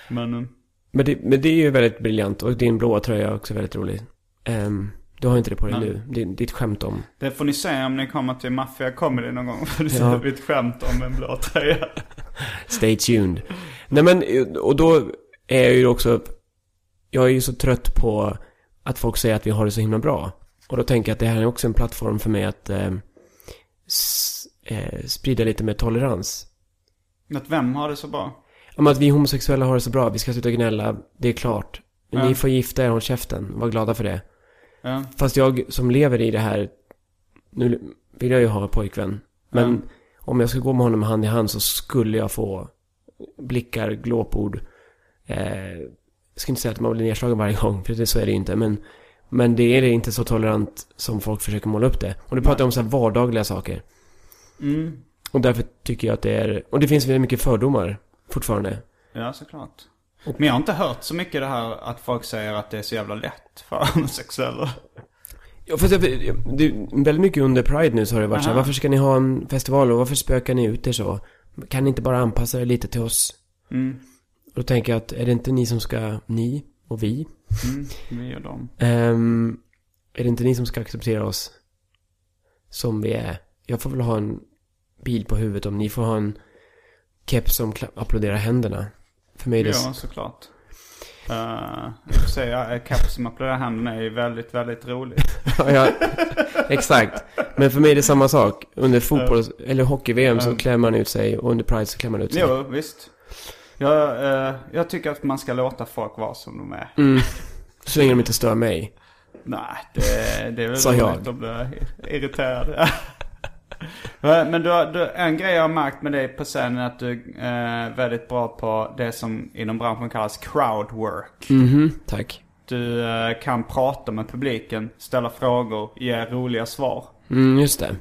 men eh, Men det, men det är ju väldigt briljant och din blåa tröja är också väldigt rolig. Ehm, du har inte det på dig Nej. nu. Det, det är ett skämt om. det får ni se om ni kommer till Mafia Comedy någon gång. För det Ja. är ett skämt om en blå tröja. Stay tuned. Nej men, och då är jag ju också... Jag är ju så trött på att folk säger att vi har det så himla bra. Och då tänker jag att det här är också en plattform för mig att eh, s, eh, sprida lite mer tolerans. Att vem har det så bra? Om att vi homosexuella har det så bra, vi ska sluta gnälla, det är klart. Ni får gifta er, håll käften, var glada för det. Fast jag som lever i det här, nu vill jag ju ha en pojkvän. Men om jag skulle gå med honom hand i hand så skulle jag få blickar, glåpord. Eh, jag ska inte säga att man blir nedslagen varje gång, för det, så är det ju inte. Men, men det är inte så tolerant som folk försöker måla upp det. Och nu pratar om så här vardagliga saker. Mm. Och därför tycker jag att det är... Och det finns väldigt mycket fördomar fortfarande. Ja, såklart. Men jag har inte hört så mycket det här att folk säger att det är så jävla lätt för homosexuella. Ja, fast jag, det väldigt mycket under Pride nu så har det varit så här, varför ska ni ha en festival och varför spökar ni ut er så? Kan ni inte bara anpassa er lite till oss? Mm. Då tänker jag att är det inte ni som ska, ni och vi? Mm. Vi och dem. Ehm, är det inte ni som ska acceptera oss som vi är? Jag får väl ha en bil på huvudet om ni får ha en keps som applåderar händerna. För mig är det... Ja, såklart. Uh, jag säga, uh, Caps som applåderar händerna är ju väldigt, väldigt roligt. Ja, exakt. Men för mig är det samma sak. Under fotboll eller hockey-VM så klär man ut sig och under Pride så klär man ut sig. Jo, visst. Jag, eh, jag tycker att man ska låta folk vara som de är. Mm. Så länge de inte stör mig. Nej, det, det är väl roligt att bli irriterad. Men du, du, en grej jag har märkt med dig på scenen är att du är väldigt bra på det som inom branschen kallas crowdwork. Mhm, tack. Du eh, kan prata med publiken, ställa frågor, ge roliga svar. Mm, just det.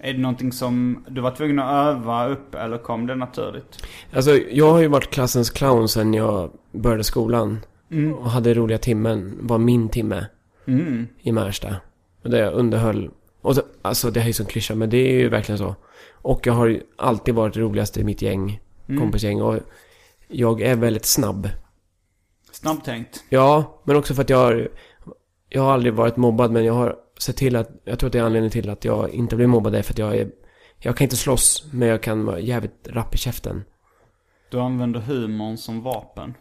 Är det någonting som du var tvungen att öva upp eller kom det naturligt? Alltså, jag har ju varit klassens clown sen jag började skolan. Och hade roliga timmen, var min timme Mm. i Märsta. Och där jag underhöll. Och så, alltså det här är ju som klyscha, men det är ju verkligen så. Och jag har ju alltid varit roligast i mitt gäng, kompisgäng. Och jag är väldigt snabb. Snabbtänkt. Ja, men också för att jag har... Jag har aldrig varit mobbad, men jag har sett till att... Jag tror att det är anledningen till att jag inte blir mobbad är för att jag är... Jag kan inte slåss, men jag kan vara jävligt rapp i käften. Du använder humorn som vapen.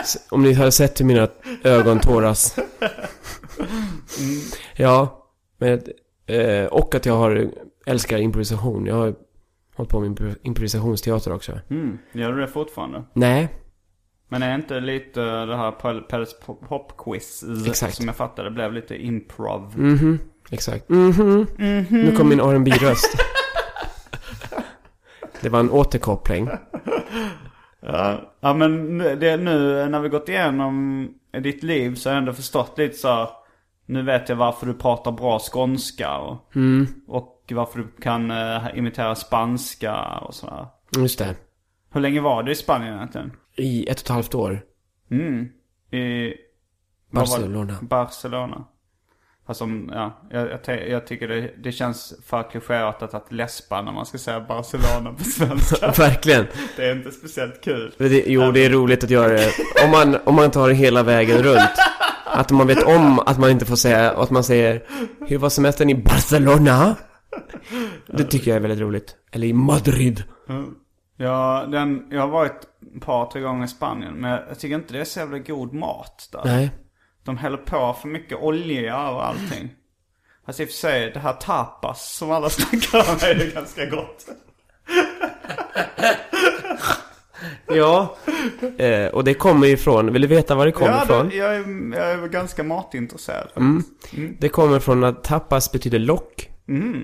S- Om ni hade sett hur mina ögon tåras. Ja, men... Eh, och att jag har... Älskar improvisation. Jag har hållit på med impro- improvisationsteater också. Mm. Gör du det fortfarande? Nej, Men är inte lite det här Pel- Pelles popquiz som jag fattade blev lite improv? mhm, exakt. Mhm. Nu kom min rb röst Det var en återkoppling. Ja, ja men det, nu när vi gått igenom ditt liv så har jag ändå förstått lite så här, Nu vet jag varför du pratar bra skånska och, Mm, och varför du kan eh, imitera spanska och sådär. just det. Hur länge var du i Spanien egentligen? I ett och ett halvt år. Mm. I... Barcelona. Barcelona. Fast om, ja, jag, jag, jag tycker det, det känns för klichéartat att läspa när man ska säga Barcelona på svenska. Verkligen. det är inte speciellt kul. Det, jo, det är roligt att göra det. Om man, om man tar hela vägen runt. Att man vet om att man inte får säga, och att man säger Hur var semestern i Barcelona? Det tycker jag är väldigt roligt. Eller i Madrid. Ja, den, jag har varit ett par, tre gånger i Spanien. Men jag tycker inte det är så jävla god mat där. Nej. De häller på för mycket olja över allting. Fast i och för sig, det här tapas som alla snackar om är ju ganska gott. Ja. Eh, och det kommer ifrån, vill du veta var det kommer Ja, ifrån? det, jag, är, jag är ganska matintresserad Mm. faktiskt. Det kommer från att tapas betyder lock. Mm.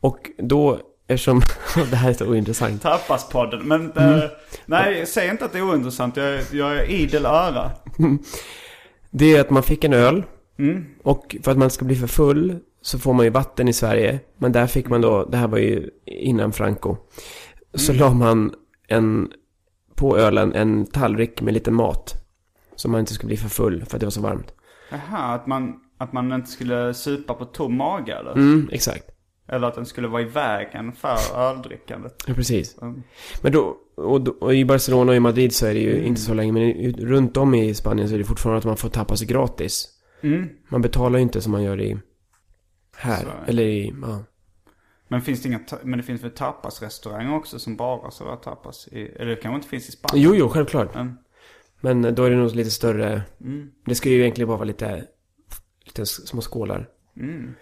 Och då, eftersom, det här är så ointressant. Tapaspodden. Men Mm. eh, nej, säg inte att det är ointressant. Jag, är- jag är idel öra. Det är att man fick en öl. Mm. Och för att man ska bli för full så får man ju vatten i Sverige. Men där fick man då, det här var ju innan Franco. Så la man en, på ölen en tallrik med lite mat. Så man inte skulle bli för full för att det var så varmt. Jaha, att man, att man inte skulle supa på tom mage eller? Mm, exakt. Eller att den skulle vara i vägen för öldrickandet. Ja, precis. Mm. Men då och, då, och i Barcelona och i Madrid så är det ju inte så länge. Men i- runt om i Spanien så är det fortfarande att man får tappa sig gratis. Mm. Man betalar ju inte som man gör i här. Så. Eller i, ja. Men finns det inga, men det finns väl tapasrestauranger också som bara serverar tapas? I, eller det kanske inte finns i Spanien? Jo, jo, självklart. Men, Men då är det nog lite större. mm, Det ska ju egentligen bara vara lite, lite små skålar. mm.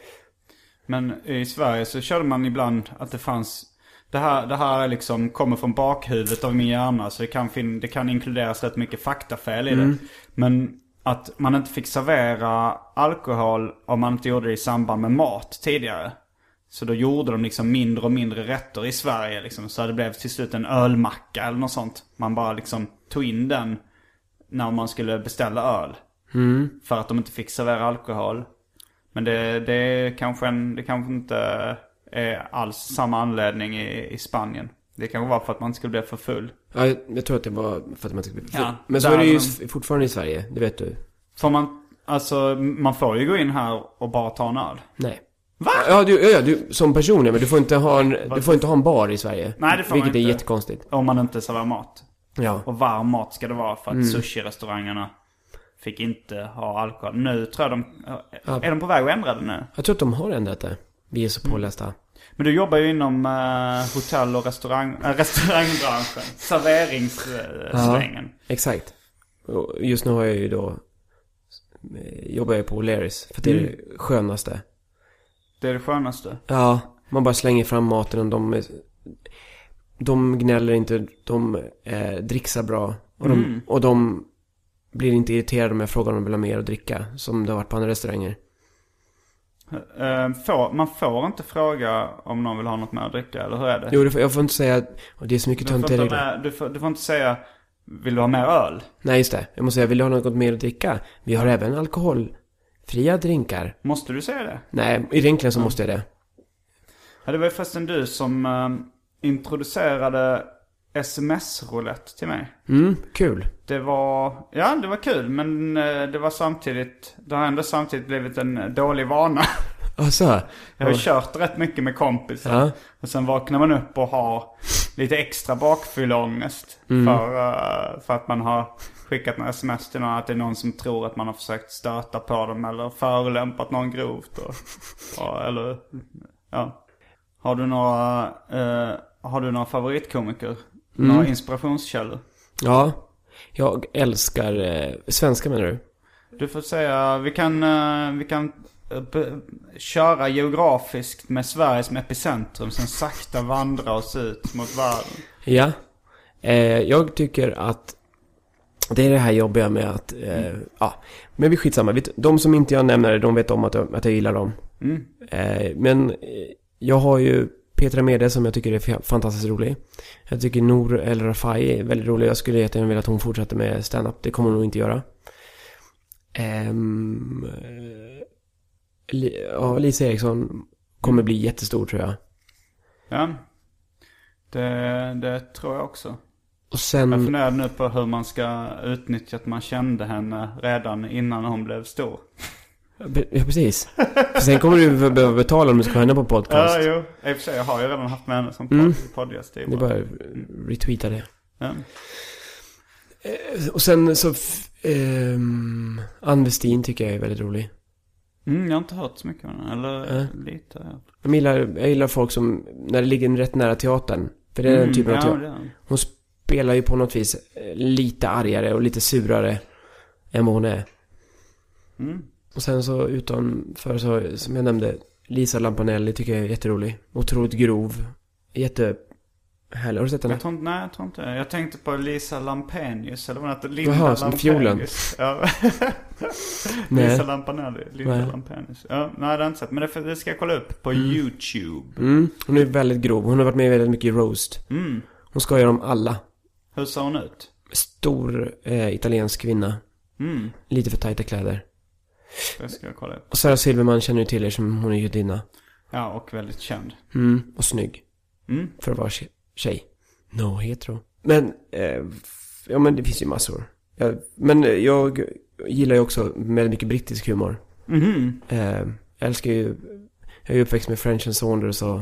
Men i Sverige så körde man ibland att det fanns det här, det här är liksom kommer från bakhuvudet av min hjärna så det kan, fin- det kan inkluderas rätt mycket faktafel i det. Men att man inte fick servera alkohol om man inte gjorde det i samband med mat tidigare. Så då gjorde de liksom mindre och mindre rätter i Sverige liksom. Så det blev till slut en ölmacka eller något sånt. Man bara liksom tog in den när man skulle beställa öl. För att de inte fick servera alkohol. Men det, det, är kanske en, det kanske inte är alls samma anledning i, i Spanien. Det kanske var för att man inte skulle bli för full. Ja, jag, tror att det var för att man inte Ja, Men så är det ju de- fortfarande i Sverige, det vet du. Får man, alltså man får ju gå in här och bara ta en öl. Nej. Va? Ja, du, ja, ja, du som person ja, men du får inte ha en, du får inte ha en bar i Sverige. Nej, det får man Vilket är inte. jättekonstigt. Om man inte serverar mat. Ja. Och varm mat ska det vara för att sushi-restaurangerna fick inte ha alkohol. Nu tror jag de, är de på väg att ändra det nu? Jag tror att de har ändrat det. Vi är Mm. så pålästa. Men du jobbar ju inom eh, hotell och restaurang, äh, restaurangbranschen. Serveringssvängen. Exakt. Och just nu har jag ju då, eh, jobbar jag på O'Learys. För det är Mm. det skönaste. Det är det skönaste. Ja, man bara slänger fram maten och de, de gnäller inte, de eh, dricksar bra. Och de, Mm. och de blir inte irriterade om jag frågar om de vill ha mer att dricka. Som det har varit på andra restauranger. Eh, får, man får inte fråga om någon vill ha något mer att dricka, eller hur är det? Jo, det får- jag får inte säga och det är så mycket du, töntiga regler. du, får, du får inte säga, vill du ha mer öl? Nej, just det. Jag måste säga, vill du ha något mer att dricka? Vi har även alkoholfria drinkar. Måste du säga det? Nej, egentligen så måste jag det. Ja, det var ju förresten du som eh, introducerade sms-roulette till mig. Mm, kul. Det var, ja det var kul men eh, det var samtidigt, det har ändå samtidigt blivit en dålig vana. Alltså, Jag har ju kört rätt mycket med kompisar. Ja. Och sen vaknar man upp och har lite extra bakfylleångest. Mm. För, eh, för att man har skickat en sms till någon. Att det är någon som tror att man har försökt stöta på dem eller förolämpat någon grovt. Och, och, eller, ja. Har du några, eh, har du några favoritkomiker? Mm. Några inspirationskällor? ja. Jag älskar, eh, svenska menar du? Du får säga, vi kan, eh, vi kan eh, köra geografiskt med Sverige som epicentrum. Sen sakta vandra oss ut mot världen. Ja. Eh, jag tycker att det är det här jobbiga med att, eh, ja, men vi skitsamma. Vet- De som inte jag nämner, de vet om att jag, att jag gillar dem. Mm. Eh, men eh, jag har ju Petra Mede som jag tycker är fa- fantastiskt rolig. Jag tycker Nour El Rafai är väldigt rolig. Jag skulle jättegärna vilja att hon fortsätter med stand-up. Det kommer hon nog inte göra. Li- ja, Lisa Eriksson kommer bli jättestor tror jag. Ja. Det, det tror jag också. Och Jag sen... funderar nu på hur man ska utnyttja att man kände henne redan innan hon blev stor. Ja, precis. För sen kommer du behöva betala om du ska ha henne på podcast. Ja, jo. I och för sig, jag har ju redan haft med henne som Mm. pod- podcast. Det är bara retweeta det. Ja. Och sen så Um, Ann Westin tycker jag är väldigt rolig. Mm, jag har inte hört så mycket om den. Eller Äh. lite. har jag. Jag gillar, jag gillar folk som, när det ligger rätt nära teatern. För det är den typen ja, av teater. Hon spelar ju på något vis eh, lite argare och lite surare än vad hon är. Mm. Och sen så utanför så, som jag nämnde, Lisa Lampanelli tycker jag är jätterolig. Otroligt grov. Jättehärlig. Har du sett henne? Jag tror nej jag tror inte. Jag tänkte på Lisa Lampenius, eller vad heter. Linda Jaha, som fiolen. Ja. Nej. Lisa Lampanelli, Linda Nej. Lampenius. Ja, nej det har jag inte sett. Men det, det ska jag kolla upp på YouTube. Mm, hon är väldigt grov. Hon har varit med i väldigt mycket roast. Mm. Hon ska göra dem alla. Hur ser hon ut? Stor eh, italiensk kvinna. Mm. Lite för tajta kläder. Det ska jag kolla upp. Och Sarah Silverman känner ju till er som hon är judinna. Ja, och väldigt känd. Mm, och snygg. Mm. För att vara tje- tjej. No hetero. Men, eh, ja men det finns ju massor. Ja, men eh, jag gillar ju också väldigt mycket brittisk humor. Mhm. Eh, jag älskar ju, jag är ju uppväxt med French and Saunders och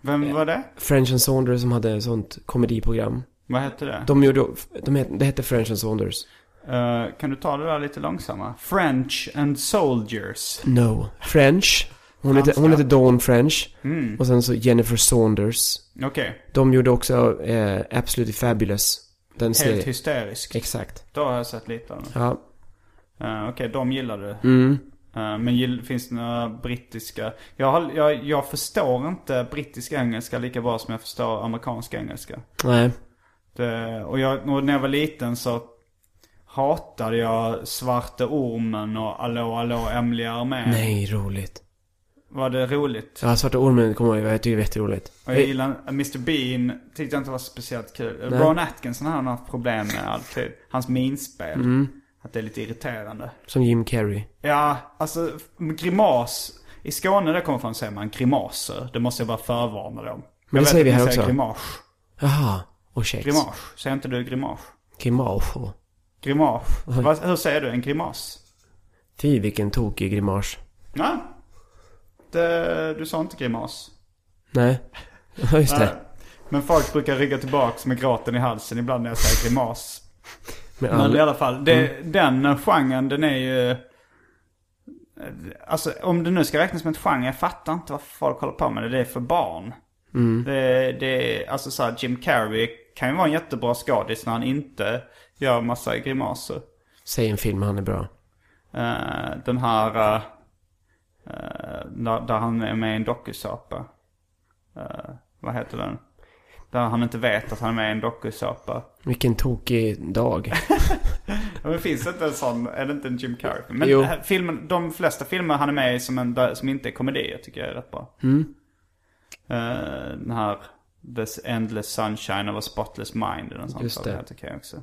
Vem var det? French and Saunders som hade ett sånt komediprogram. Vad hette det? De gjorde, de het, det hette French and Saunders. Eh, kan du ta det där lite långsammare? French and Soldiers. No. French. Hon heter, Franska. hon heter Dawn French. Mm. Och sen så Jennifer Saunders. Okej. De gjorde också eh, Absolutely Fabulous. Den Helt serien. hysterisk. Exakt. Då har jag sett lite av den. Ja. Uh, Okej, de gillar du. Mm. Eh, men gill, finns det några brittiska? Jag, har, jag, jag förstår inte brittisk engelska lika bra som jag förstår amerikansk engelska. Nej. Det, och, jag, och när jag var liten så hatade jag Svarte Ormen och Allå Allå Emily Armén. Nej, roligt. Var det roligt? Ja, Svarta Ormen kommer jag ihåg. Jag tycker det är jätteroligt. Och jag gillar Mr Bean, tyckte jag inte var speciellt kul. Nej. Ron Atkinson har han haft problem med alltid. Hans minspel. Mm. Att det är lite irriterande. Som Jim Carrey. Ja, alltså grimas. I Skåne där kommer från säger man grimaser. Det måste jag bara förvarna dem. Men jag det säger vi att ni här säger också. Grimage. Jaha. Kex. Grimage. Säger inte du grimage? Grimage. Grimage. Vad, hur säger du? En grimas? Fy, vilken tokig grimas. Ja. Det, du sa inte grimas. Nej. Just Nej. det. Men folk brukar rygga tillbaks med gråten i halsen ibland när jag säger grimas. Men Men i all... alla fall, det, den genren den är ju... Alltså om det nu ska räknas som ett genre, jag fattar inte vad folk håller på med det. Är för barn. Det, det är, alltså så här, Jim Carrey kan ju vara en jättebra skådis när han inte gör massa grimaser. Säg en film, han är bra. Eh, den här, uh, där, där han är med i en dokusåpa. Vad heter den? Där han inte vet att han är med i en dokusåpa. Vilken tokig dag. Ja, men finns det inte en sån, är det inte en Jim Carrey? Men Jo. filmen, de flesta filmer han är med i som, en, som inte är komedier tycker jag är rätt bra. Mm. Den här This Endless Sunshine of a Spotless Mind eller sånt. Just det. helt okej också.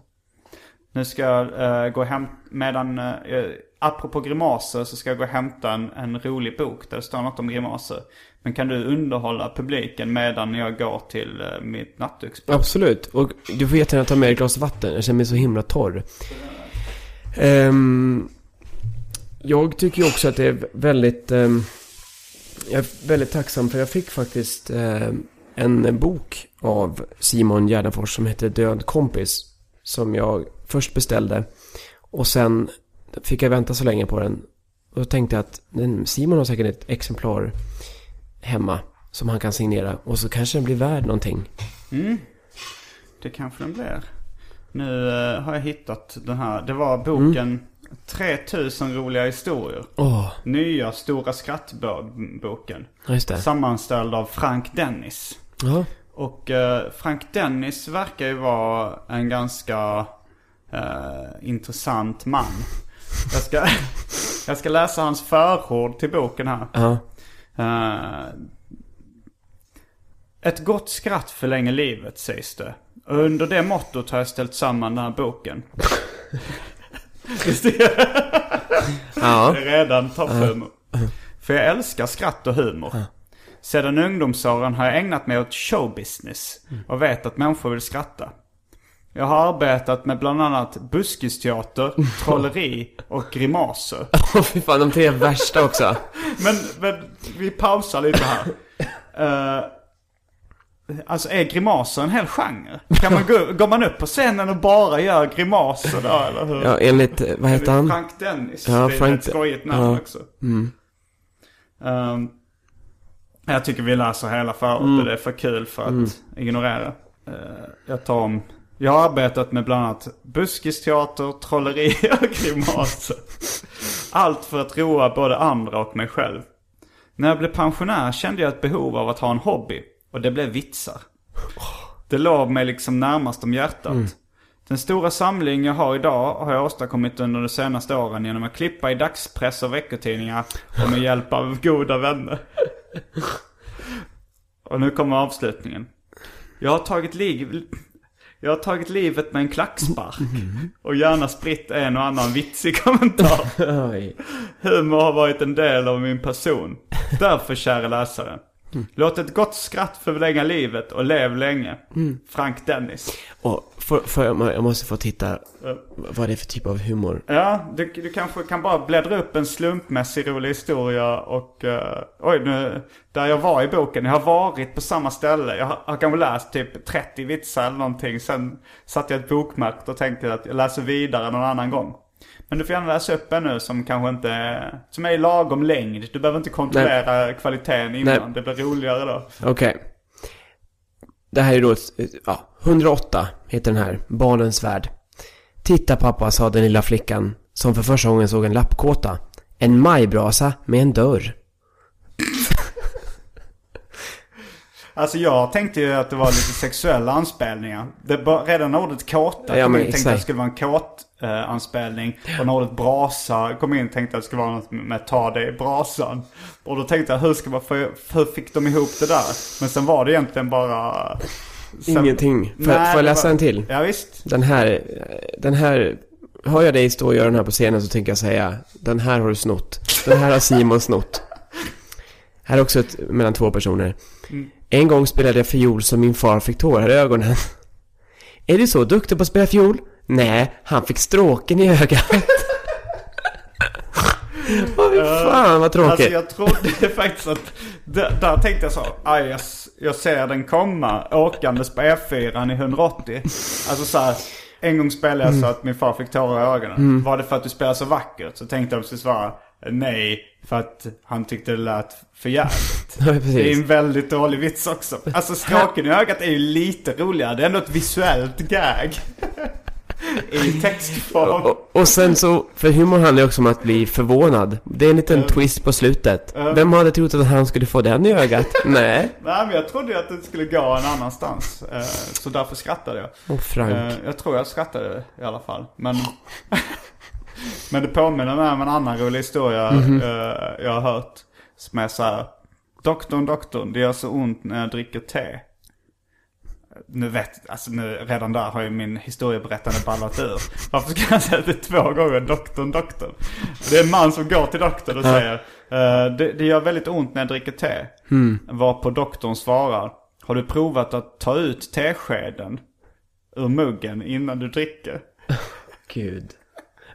Nu ska jag eh, gå hem, medan, uh, apropå grimaser så ska jag gå och hämta en, en rolig bok där det står något om grimaser. Men kan du underhålla publiken medan jag går till uh, mitt nattduksbord? Absolut. Och du får jättegärna ta med ett glas vatten. Jag känner mig så himla torr. Ehm, jag tycker också att det är väldigt... ehm, jag är väldigt tacksam för jag fick faktiskt ehm, en bok av Simon Gärdenfors som heter Död kompis. Som jag först beställde. Och sen fick jag vänta så länge på den. Och då tänkte jag att Simon har säkert ett exemplar hemma. Som han kan signera. Och så kanske den blir värd någonting. Mm. Det kanske den blir. Nu eh, har jag hittat den här. Det var boken 3000 roliga historier. Åh, Nya Stora Skrattboken. ja, just det. Sammanställd av Frank Dennis. Ja. Och eh, Frank Dennis verkar ju vara en ganska eh, intressant man. Jag ska, jag ska läsa hans förord till boken här. Ja. Eh, ett gott skratt förlänger livet sägs det. Och under det mottot har jag ställt samman den här boken. Visst är Ja. det redan topphumor. För jag älskar skratt och humor. Sedan ungdomsåren har jag ägnat mig åt showbusiness och vet att människor vill skratta. Jag har arbetat med bland annat buskisteater, trolleri och grimaser. Åh fy fan, de tre värsta också. Men, men vi pausar lite här. Eh, Alltså är grimaser en hel genre? Kan man gå, går man upp på scenen och bara gör grimaser då eller hur? Ja, enligt, vad heter han? Frank Dennis. Ja, det är Frank- ett skojigt namn ja. också. Ehm, jag tycker vi läser hela förordet. Det är för kul för att ignorera. Eh, jag tar om. Jag har arbetat med bland annat buskisteater, trolleri och grimaser. Allt för att roa både andra och mig själv. När jag blev pensionär kände jag ett behov av att ha en hobby. Och det blev vitsar. Det låg mig liksom närmast om hjärtat. Den stora samling jag har idag har jag åstadkommit under de senaste åren genom att klippa i dagspress och veckotidningar och med hjälp av goda vänner. Och nu kommer avslutningen. Jag har tagit liv... Jag har tagit livet med en klackspark. Och gärna spritt en och annan vitsig kommentar. Humor har varit en del av min person. Därför, kära läsare. Låt ett gott skratt förlänga livet och lev länge. Frank Dennis. Och för, för, jag måste få titta vad det är för typ av humor. Ja, du, du kanske kan bara bläddra upp en slumpmässig rolig historia och... eh, oj, nu, där jag var i boken. Jag har varit på samma ställe. Jag har, har kanske läst typ 30 vitsar eller någonting. Sen satte jag ett bokmärke och tänkte att jag läser vidare någon annan gång. Men du får gärna läsa upp en nu som kanske inte som är i lagom längd. Du behöver inte kontrollera kvaliteten innan. Nej. Det blir roligare då. Okej. Det här är då, ja, 108 heter den här, Barnens värld. Titta pappa, sa den lilla flickan, som för första gången såg en lappkåta. En majbrasa med en dörr. Alltså jag tänkte ju att det var lite sexuella anspelningar. Det bara, redan när ordet kåta Ja, kom in tänkte att det skulle vara en kåt eh, anspelning. Och när ordet brasa kom in tänkte att det skulle vara något med ta det i brasan. Och då tänkte jag hur, ska man få, hur fick de ihop det där? Men sen var det egentligen bara... Sen, Ingenting. Får, jag- Nej, får jag läsa var- en till? Ja visst. Den här, den här, hör jag dig stå och göra den här på scenen så tänker jag säga, den här har du snott. Den här har Simon snott. Här är också ett, mellan två personer. En gång spelade jag fiol som min far fick tårar i ögonen. Är du så duktig på att spela fiol? Nej, han fick stråken i ögat. Åh fy fan vad tråkigt. Alltså jag trodde faktiskt att, där, där tänkte jag så, aj jag, jag ser den komma åkandes på E4 i 180. Alltså så här, en gång spelade jag så att min far fick tårar i ögonen. Var det för att du spelar så vackert? Så tänkte jag skulle svara nej, för att han tyckte det lät för jävligt. Ja, Det är en väldigt dålig vits också. Alltså stråken i ögat är ju lite roligare. Det är ändå ett visuellt gag. I textform. Och, och sen så, för humor handlar ju också om att bli förvånad. Det är en liten twist på slutet. Vem hade trott att han skulle få den i ögat? Nej. Nej men jag trodde ju att det skulle gå en annanstans. Eh, Så därför skrattade jag. Och Frank. Eh, Jag tror jag skrattade i alla fall. Men, men det påminner mig om en annan rolig historia eh, jag har hört. Som är så här. Doktorn, doktorn, det gör så ont när jag dricker te. Nu vet, alltså nu, redan där har ju min historieberättande ballat ur. Varför ska jag säga det två gånger doktorn, doktorn? Det är en man som går till doktorn och säger eh, det, det gör väldigt ont när jag dricker te. Var på doktorn svarar. Har du provat att ta ut teskeden ur muggen innan du dricker? Gud.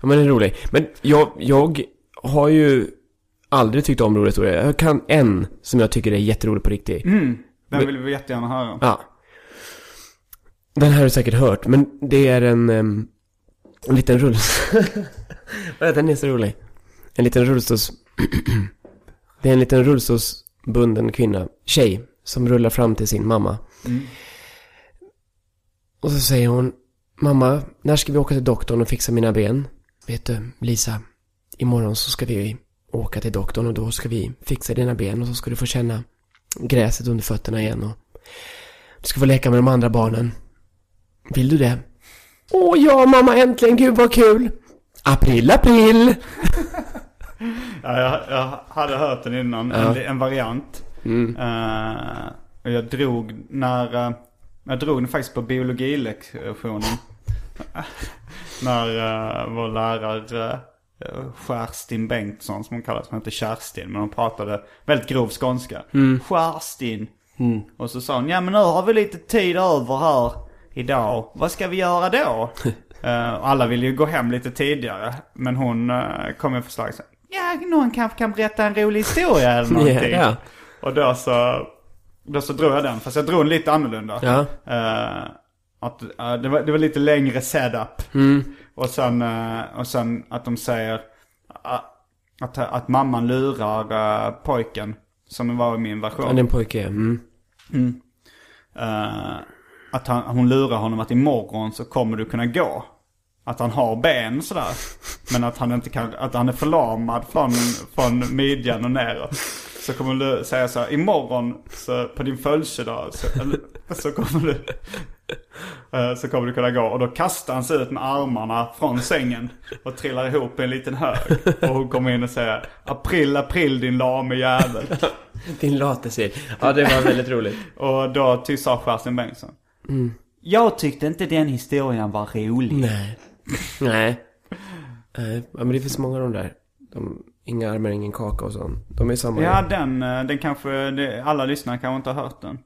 Ja, men den är rolig. Men jag, jag har ju aldrig tyckt om roliga historier. Jag kan en som jag tycker är jätterolig på riktigt. Den vill vi jättegärna höra. Ja. Den här har du säkert hört, men det är en, en liten rull... Ja, den är så rolig. En liten rullstols... det är en liten rullstolsbunden kvinna, tjej, som rullar fram till sin mamma. Och så säger hon, mamma, när ska vi åka till doktorn och fixa mina ben? Vet du, Lisa, imorgon så ska vi åka till doktorn och då ska vi fixa dina ben och så ska du få känna gräset under fötterna igen och du ska få leka med de andra barnen. Vill du det? Åh ja, mamma, äntligen, gud vad kul! April, april! Ja, jag, jag hade hört den innan, en, en variant. Mm. Eh, och jag drog när, jag drog den faktiskt på biologilektionen. när uh, vår lärare uh, Kerstin Bengtsson som hon kallas, som heter Kerstin. Men hon pratade väldigt grov skånska. Mm. Kerstin. Och så sa hon, ja men nu har vi lite tid över här idag. Vad ska vi göra då? Eh, och alla ville ju gå hem lite tidigare. Men hon uh, kom med förslag. Så, ja, någon kanske kan berätta en rolig historia eller någonting. Ja. Och då så då så drog jag den. Fast jag drog den lite annorlunda. Ja. Eh, att, eh, det, var, det var lite längre setup. Mm. Och, sen, eh, och sen att de säger eh, att, att mamman lurar eh, pojken. Som var i min version. Han är en pojke. Mm. Eh, att han, hon lurar honom att imorgon så kommer du kunna gå. Att han har ben sådär. Men att han inte kan, att han är förlamad från, från midjan och neråt. Så kommer du säga så här, imorgon så på din födelsedag så, så kommer du så kommer du kunna gå. Och då kastar han sig ut med armarna från sängen och trillar ihop i en liten hög. Och hon kommer in och säger April, april din lame jävel. Din latesir. Ja, det var väldigt roligt. Och då till sa Kerstin Bengtsson. Jag tyckte inte den historien var rolig. Nej. Nej. Nej, ja, men det finns många av de där. De, inga armar, ingen kaka och sånt. De är samma. Ja, den, eh, den kanske, alla lyssnare kanske inte har hört den.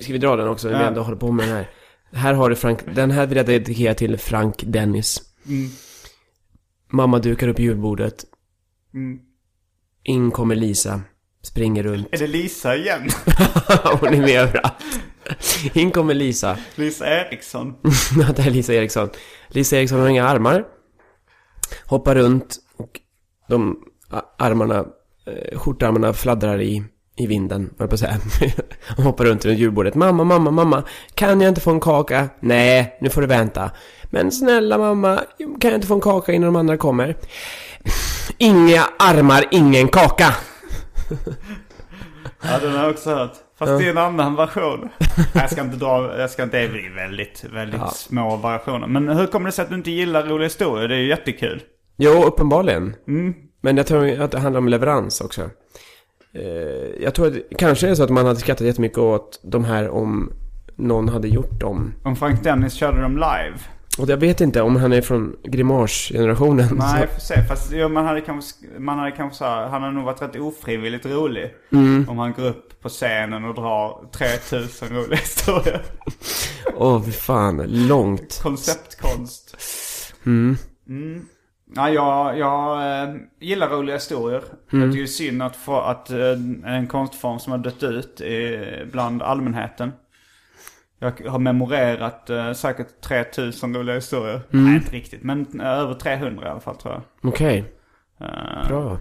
Ska vi dra den också? när Vi ändå håller på med den här. Här har du Frank. Den här vill jag dedikera till Frank Dennis. Mm. Mamma dukar upp julbordet. Mm. In kommer Lisa. Springer runt. Är det Lisa igen? Hon är med överallt. In kommer Lisa. Lisa Eriksson? Ja, det är Lisa Eriksson. Lisa Eriksson har inga armar. Hoppar runt och de armarna, eh, skjortarmarna fladdrar i, i vinden, höll jag på att säga. Hon hoppar runt runt julbordet. Mamma, mamma, mamma, kan jag inte få en kaka? Nej, nu får du vänta. Men snälla mamma, kan jag inte få en kaka innan de andra kommer? Inga armar, ingen kaka! Ja, den har jag också hört. Fast det är en annan version. Jag ska inte dra, jag ska inte, det är väldigt, väldigt Ja. små variationer. Men hur kommer det sig att du inte gillar roliga historier? Det är ju jättekul. Jo, uppenbarligen. Mm. Men jag tror att det handlar om leverans också. Eh, jag tror att kanske är så att man hade skrattat jättemycket åt de här om någon hade gjort dem. Om Frank Dennis körde dem live. Och jag vet inte om han är från Grimash-generationen. Nej, får se. Fast jo, man hade kanske, man hade kanske så här, han hade nog varit rätt ofrivilligt rolig. Om han går upp på scenen och drar 3000 roliga historier. Åh, fy fan. Långt. Konceptkonst. Mm. Mm. Ja, jag, jag eh, gillar roliga historier. Tycker det är synd att, få, att eh, en konstform som har dött ut bland allmänheten. Jag har memorerat eh, säkert 3000 roliga historier. Nej, inte riktigt. Men över 300 i alla fall tror jag. Okej, Eh, bra.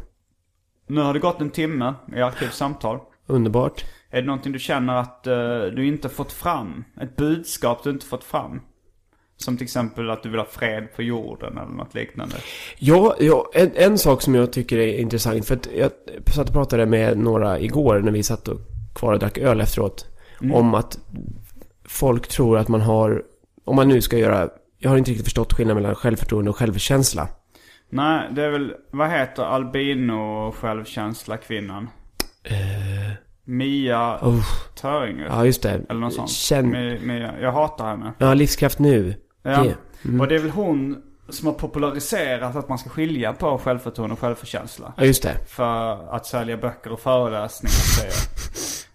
Nu har det gått en timme i Arkivsamtal. Underbart. Är det någonting du känner att du inte fått fram? Ett budskap du inte fått fram? Som till exempel att du vill ha fred på jorden eller något liknande. Ja, ja en, en sak som jag tycker är intressant. För att jag satt och pratade med några igår när vi satt och kvar och drack öl efteråt. Om att folk tror att man har, om man nu ska göra, jag har inte riktigt förstått skillnaden mellan självförtroende och självkänsla. Nej, det är väl, vad heter albino självkänsla kvinnan? Mia Oh, Töringer. ja, just det. Eller något sånt. Känn, Mia, Mia, jag hatar henne. ja, livskraft nu. Ja. Det. Och det är väl hon som har populariserat att man ska skilja på självförtroende och självkänsla. Ja, just det. För att sälja böcker och föreläsningar säger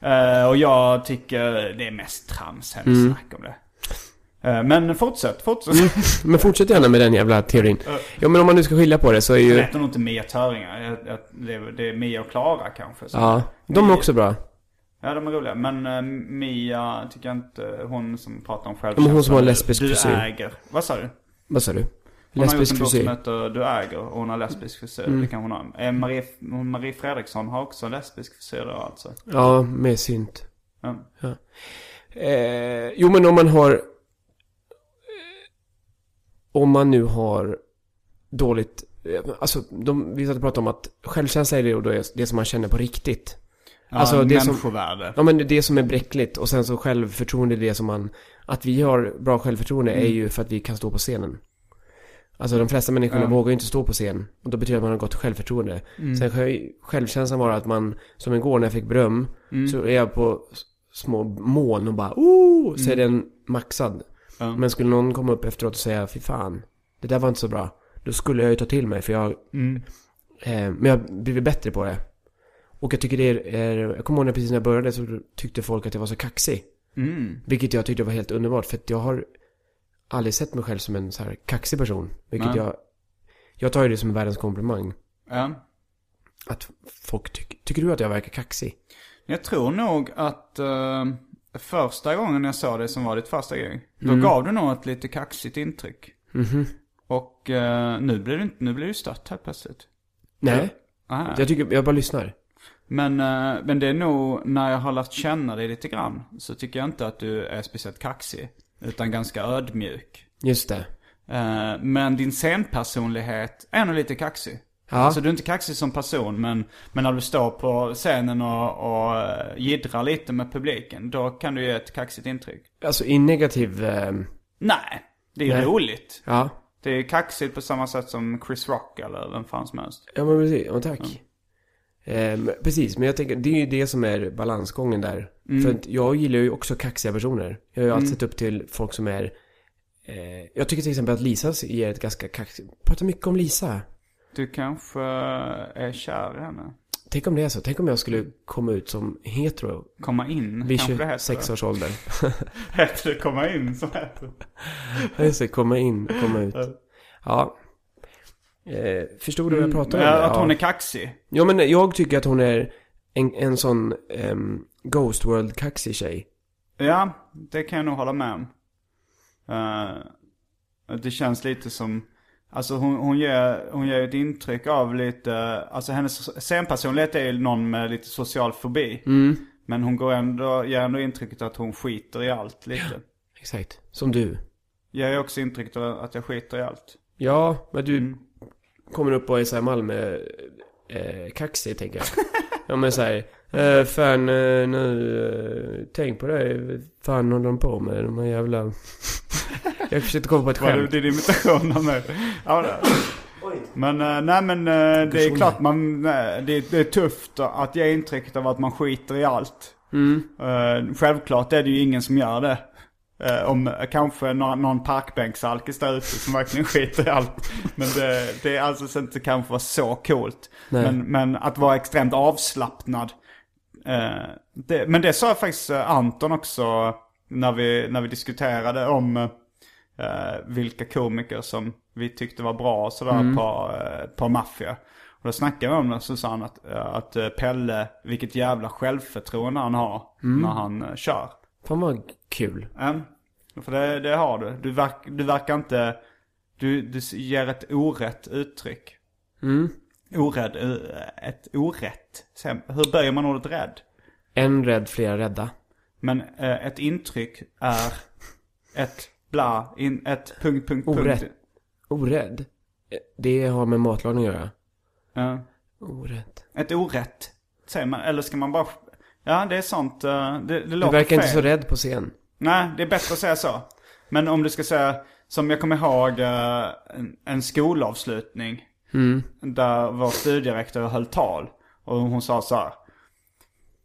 jag. Eh, och jag tycker det är mest trams hennes Mm. snack om det. Eh, men fortsätt, fortsätt. Men fortsätt gärna med den jävla teorin. Ja, men om man nu ska skilja på det så är ju... heter nog inte Mia Töringar. Det, är, Mia och Klara kanske. Ja, de är också bra. Ja, de är roliga. Men eh, Mia tycker jag inte, hon som pratar om Men självkänsla. hon som har lesbisk Du frisyr. äger. Vad sa du? Vad sa du? Hon har gjort Lesbisk en bok som frisyr. heter Du äger och hon har lesbisk frisyr. Mm. Det kan hon ha. Eh, Marie, Marie Fredriksson har också lesbisk frisyr då alltså. Ja, med synt. Ja. Eh, jo, men om man har... Eh, om man nu har dåligt... Eh, alltså, de, vi satt och pratade om att självkänsla är det, då är det som man känner på riktigt. Ja, Alltså, det som- människovärde. Ja, men det som är bräckligt och sen så självförtroende är det som man... Att vi har bra självförtroende är ju för att vi kan stå på scenen. Alltså de flesta människorna Ja. vågar ju inte stå på scen. Och då betyder det att man har gott självförtroende. Sen själv, självkänslan var att man, som igår när jag fick beröm, så är jag på små moln och bara oh, så är den maxad. Men skulle någon komma upp efteråt och säga fy fan, det där var inte så bra. Då skulle jag ju ta till mig för jag, Mm. eh, men jag har blivit bättre på det. Och jag tycker det är, är, jag kommer ihåg när precis när jag började så tyckte folk att jag var så kaxig. Mm. Vilket jag tyckte var helt underbart för att jag har aldrig sett mig själv som en så här kaxig person. Vilket Nej. jag, jag tar ju det som världens komplimang. Ja. Att folk tycker, tycker du att jag verkar kaxig? Jag tror nog att eh, första gången jag såg dig som var ditt första gig. Då gav du nog ett lite kaxigt intryck. Och eh, nu blir det inte, nu blir det stött helt plötsligt. Nej, Aha. jag tycker, jag bara lyssnar. Men, eh, men det är nog, när jag har lärt känna dig lite grann, så tycker jag inte att du är speciellt kaxig. Utan ganska ödmjuk. Just det. Eh, men din scenpersonlighet är nog lite kaxig. Ja. Alltså du är inte kaxig som person, men, men när du står på scenen och, och eh, jiddrar lite med publiken, då kan du ge ett kaxigt intryck. Alltså i negativ, eh, Nej, det är ju Nej. roligt. ja. Det är kaxigt på samma sätt som Chris Rock eller vem fan som helst. Ja men precis, ja, tack. Ehm, precis, men jag tänker, det är ju det som är balansgången där. För att jag gillar ju också kaxiga personer. Jag har ju alltid sett upp till folk som är... Eh, jag tycker till exempel att Lisa ger ett ganska kaxigt... Pratar mycket om Lisa. Du kanske är kär i henne? Tänk om det är så. Tänk om jag skulle komma ut som hetero Komma in, vid kanske det heter. 26 års ålder. Heter det komma in som heter just det. Komma in, komma ut. Ja. Eh, förstod du vad jag pratade om? Ja, där? att hon ja. är kaxig. Ja, men jag tycker att hon är en, en sån um, Ghost World-kaxig tjej. Ja, det kan jag nog hålla med om. Eh, det känns lite som, alltså hon, hon, ger, hon ger ett intryck av lite, alltså hennes scenpersonlighet är ju någon med lite social fobi. Men hon går ändå, ger ändå intrycket att hon skiter i allt lite. Exakt. Som du. Jag ger också intrycket av att jag skiter i allt. Ja, men du kommer upp och är såhär Malmö eh, kaxig, tänker jag. ja, men såhär, eh, fan eh, nu, eh, tänk på det, fan håller de på med, de här jävla... jag försökte komma på ett Var det skämt. din imitation av mig? Ja, det. Men eh, nej men eh, det är klart man, nej, det, det är tufft att ge intrycket av att man skiter i allt. Eh, självklart är det ju ingen som gör det. Eh, om eh, kanske någon, någon parkbänksalkis där ute som verkligen skiter i allt. Men det, det är alltså inte kanske vara så coolt. Men, men att vara extremt avslappnad. Eh, det, men det sa faktiskt eh, Anton också när vi, när vi diskuterade om eh, vilka komiker som vi tyckte var bra och sådär på, eh, på Mafia. Och då snackade vi om det så sa han att, att Pelle, vilket jävla självförtroende han har när han kör. Fan vad kul. Ja, för det, det har du. Du, verk, du verkar inte... Du, du ger ett orätt uttryck. Mm. Orädd, eh, ett orätt. Hur böjer man ordet rädd? En rädd, flera rädda. Men eh, ett intryck är ett bla, in, ett punkt, punkt, punkt. Orätt. Orädd? Eh, Det har med matlagning att göra. Ja. Orädd. ett orätt, säger man. Eller ska man bara... Ja, det är sånt. eh, Det, det Du låter verkar fel. inte så rädd på scen. Nej, det är bättre att säga så. Men om du ska säga, som jag kommer ihåg eh, en, en skolavslutning. Där vår studierektor höll tal. Och hon sa så här.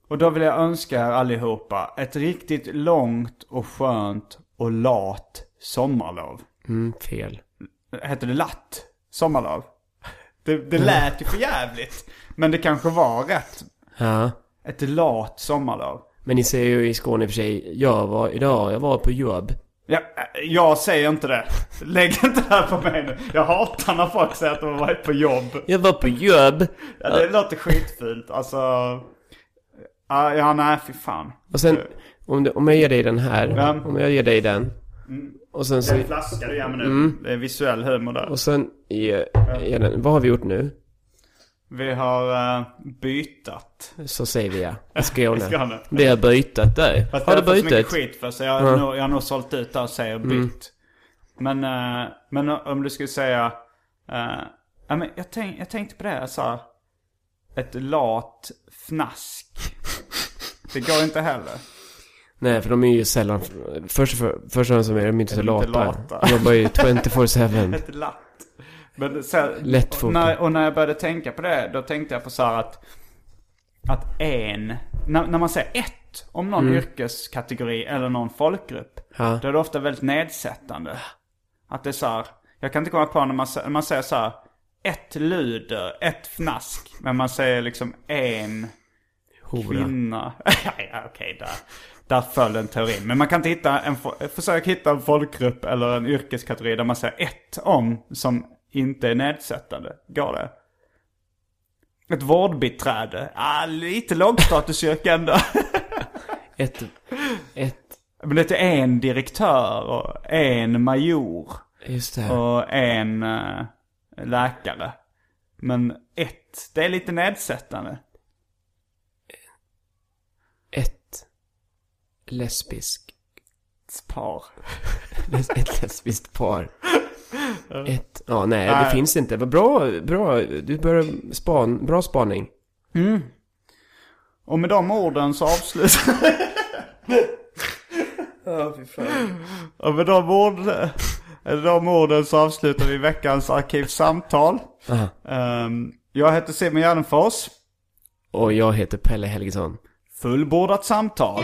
Och då vill jag önska er allihopa ett riktigt långt och skönt och lat sommarlov. Mm, fel. Hette det latt sommarlov? Det, det lät ju för jävligt. Men det kanske var rätt. Ja. Ett lat sommarlov. Men ni säger ju i Skåne i och för sig, jag var idag, jag var på jobb. Ja, jag säger inte det. Lägg inte det här på mig nu. Jag hatar när folk säger att de har varit på jobb. Jag var på jobb. Ja, det låter skitfult. Alltså... Ja, nej fy fan. Och sen, om, det, om jag ger dig den här, Ja. om jag ger dig den. Och sen så, En flaska du ger mig nu. Det är visuell humor där. och sen ger ger den, vad har vi gjort nu? Vi har uh, bytat. Så säger vi ja. I Skåne. I Skåne. Vi har bytat där. Fast Har jag du har fått så mycket bytt? skit för så jag, har nog, jag har nog sålt ut där och säger bytt. Men, eh, men om du skulle säga... eh, ja, men jag, tänk, jag tänkte på det, jag sa... Ett lat fnask. Det går inte heller. Nej, för de är ju sällan... Först, för, och främst så är de inte så Är de inte lata. lata? De jobbar ju 24-7. Ett latt. Men så, Lättfotat. och när, och när jag började tänka på det, då tänkte jag på så här att... Att en... När, när man säger ett om någon yrkeskategori eller någon folkgrupp. Ja. Då är det ofta väldigt nedsättande. Att det är så här, Jag kan inte komma på när man, när man säger så här. Ett luder, ett fnask. Men man säger liksom en Hora. kvinna. ja, ja, okej, där, där föll en teori. Men man kan inte hitta en, försök hitta en folkgrupp eller en yrkeskategori där man säger ett om som inte är nedsättande. Går det? Ett vårdbiträde. Ah, lite lågstatusyrke ändå. Ett, ett, Men det är en direktör och en major just det. och en eh, läkare. Men ett, det är lite nedsättande. Ett lesbisk. Par. Ett lesbiskt par. Ett, ja nej det Nej. finns inte. Vad bra, bra. Du börjar span, bra spaning. Och med de orden så avslutar... Ja, fy fan. och med de, ord, de orden så avslutar vi veckans arkivsamtal. Ehm, jag heter Simon Gärdenfors. Och jag heter Pelle Helgesson. Fullbordat samtal.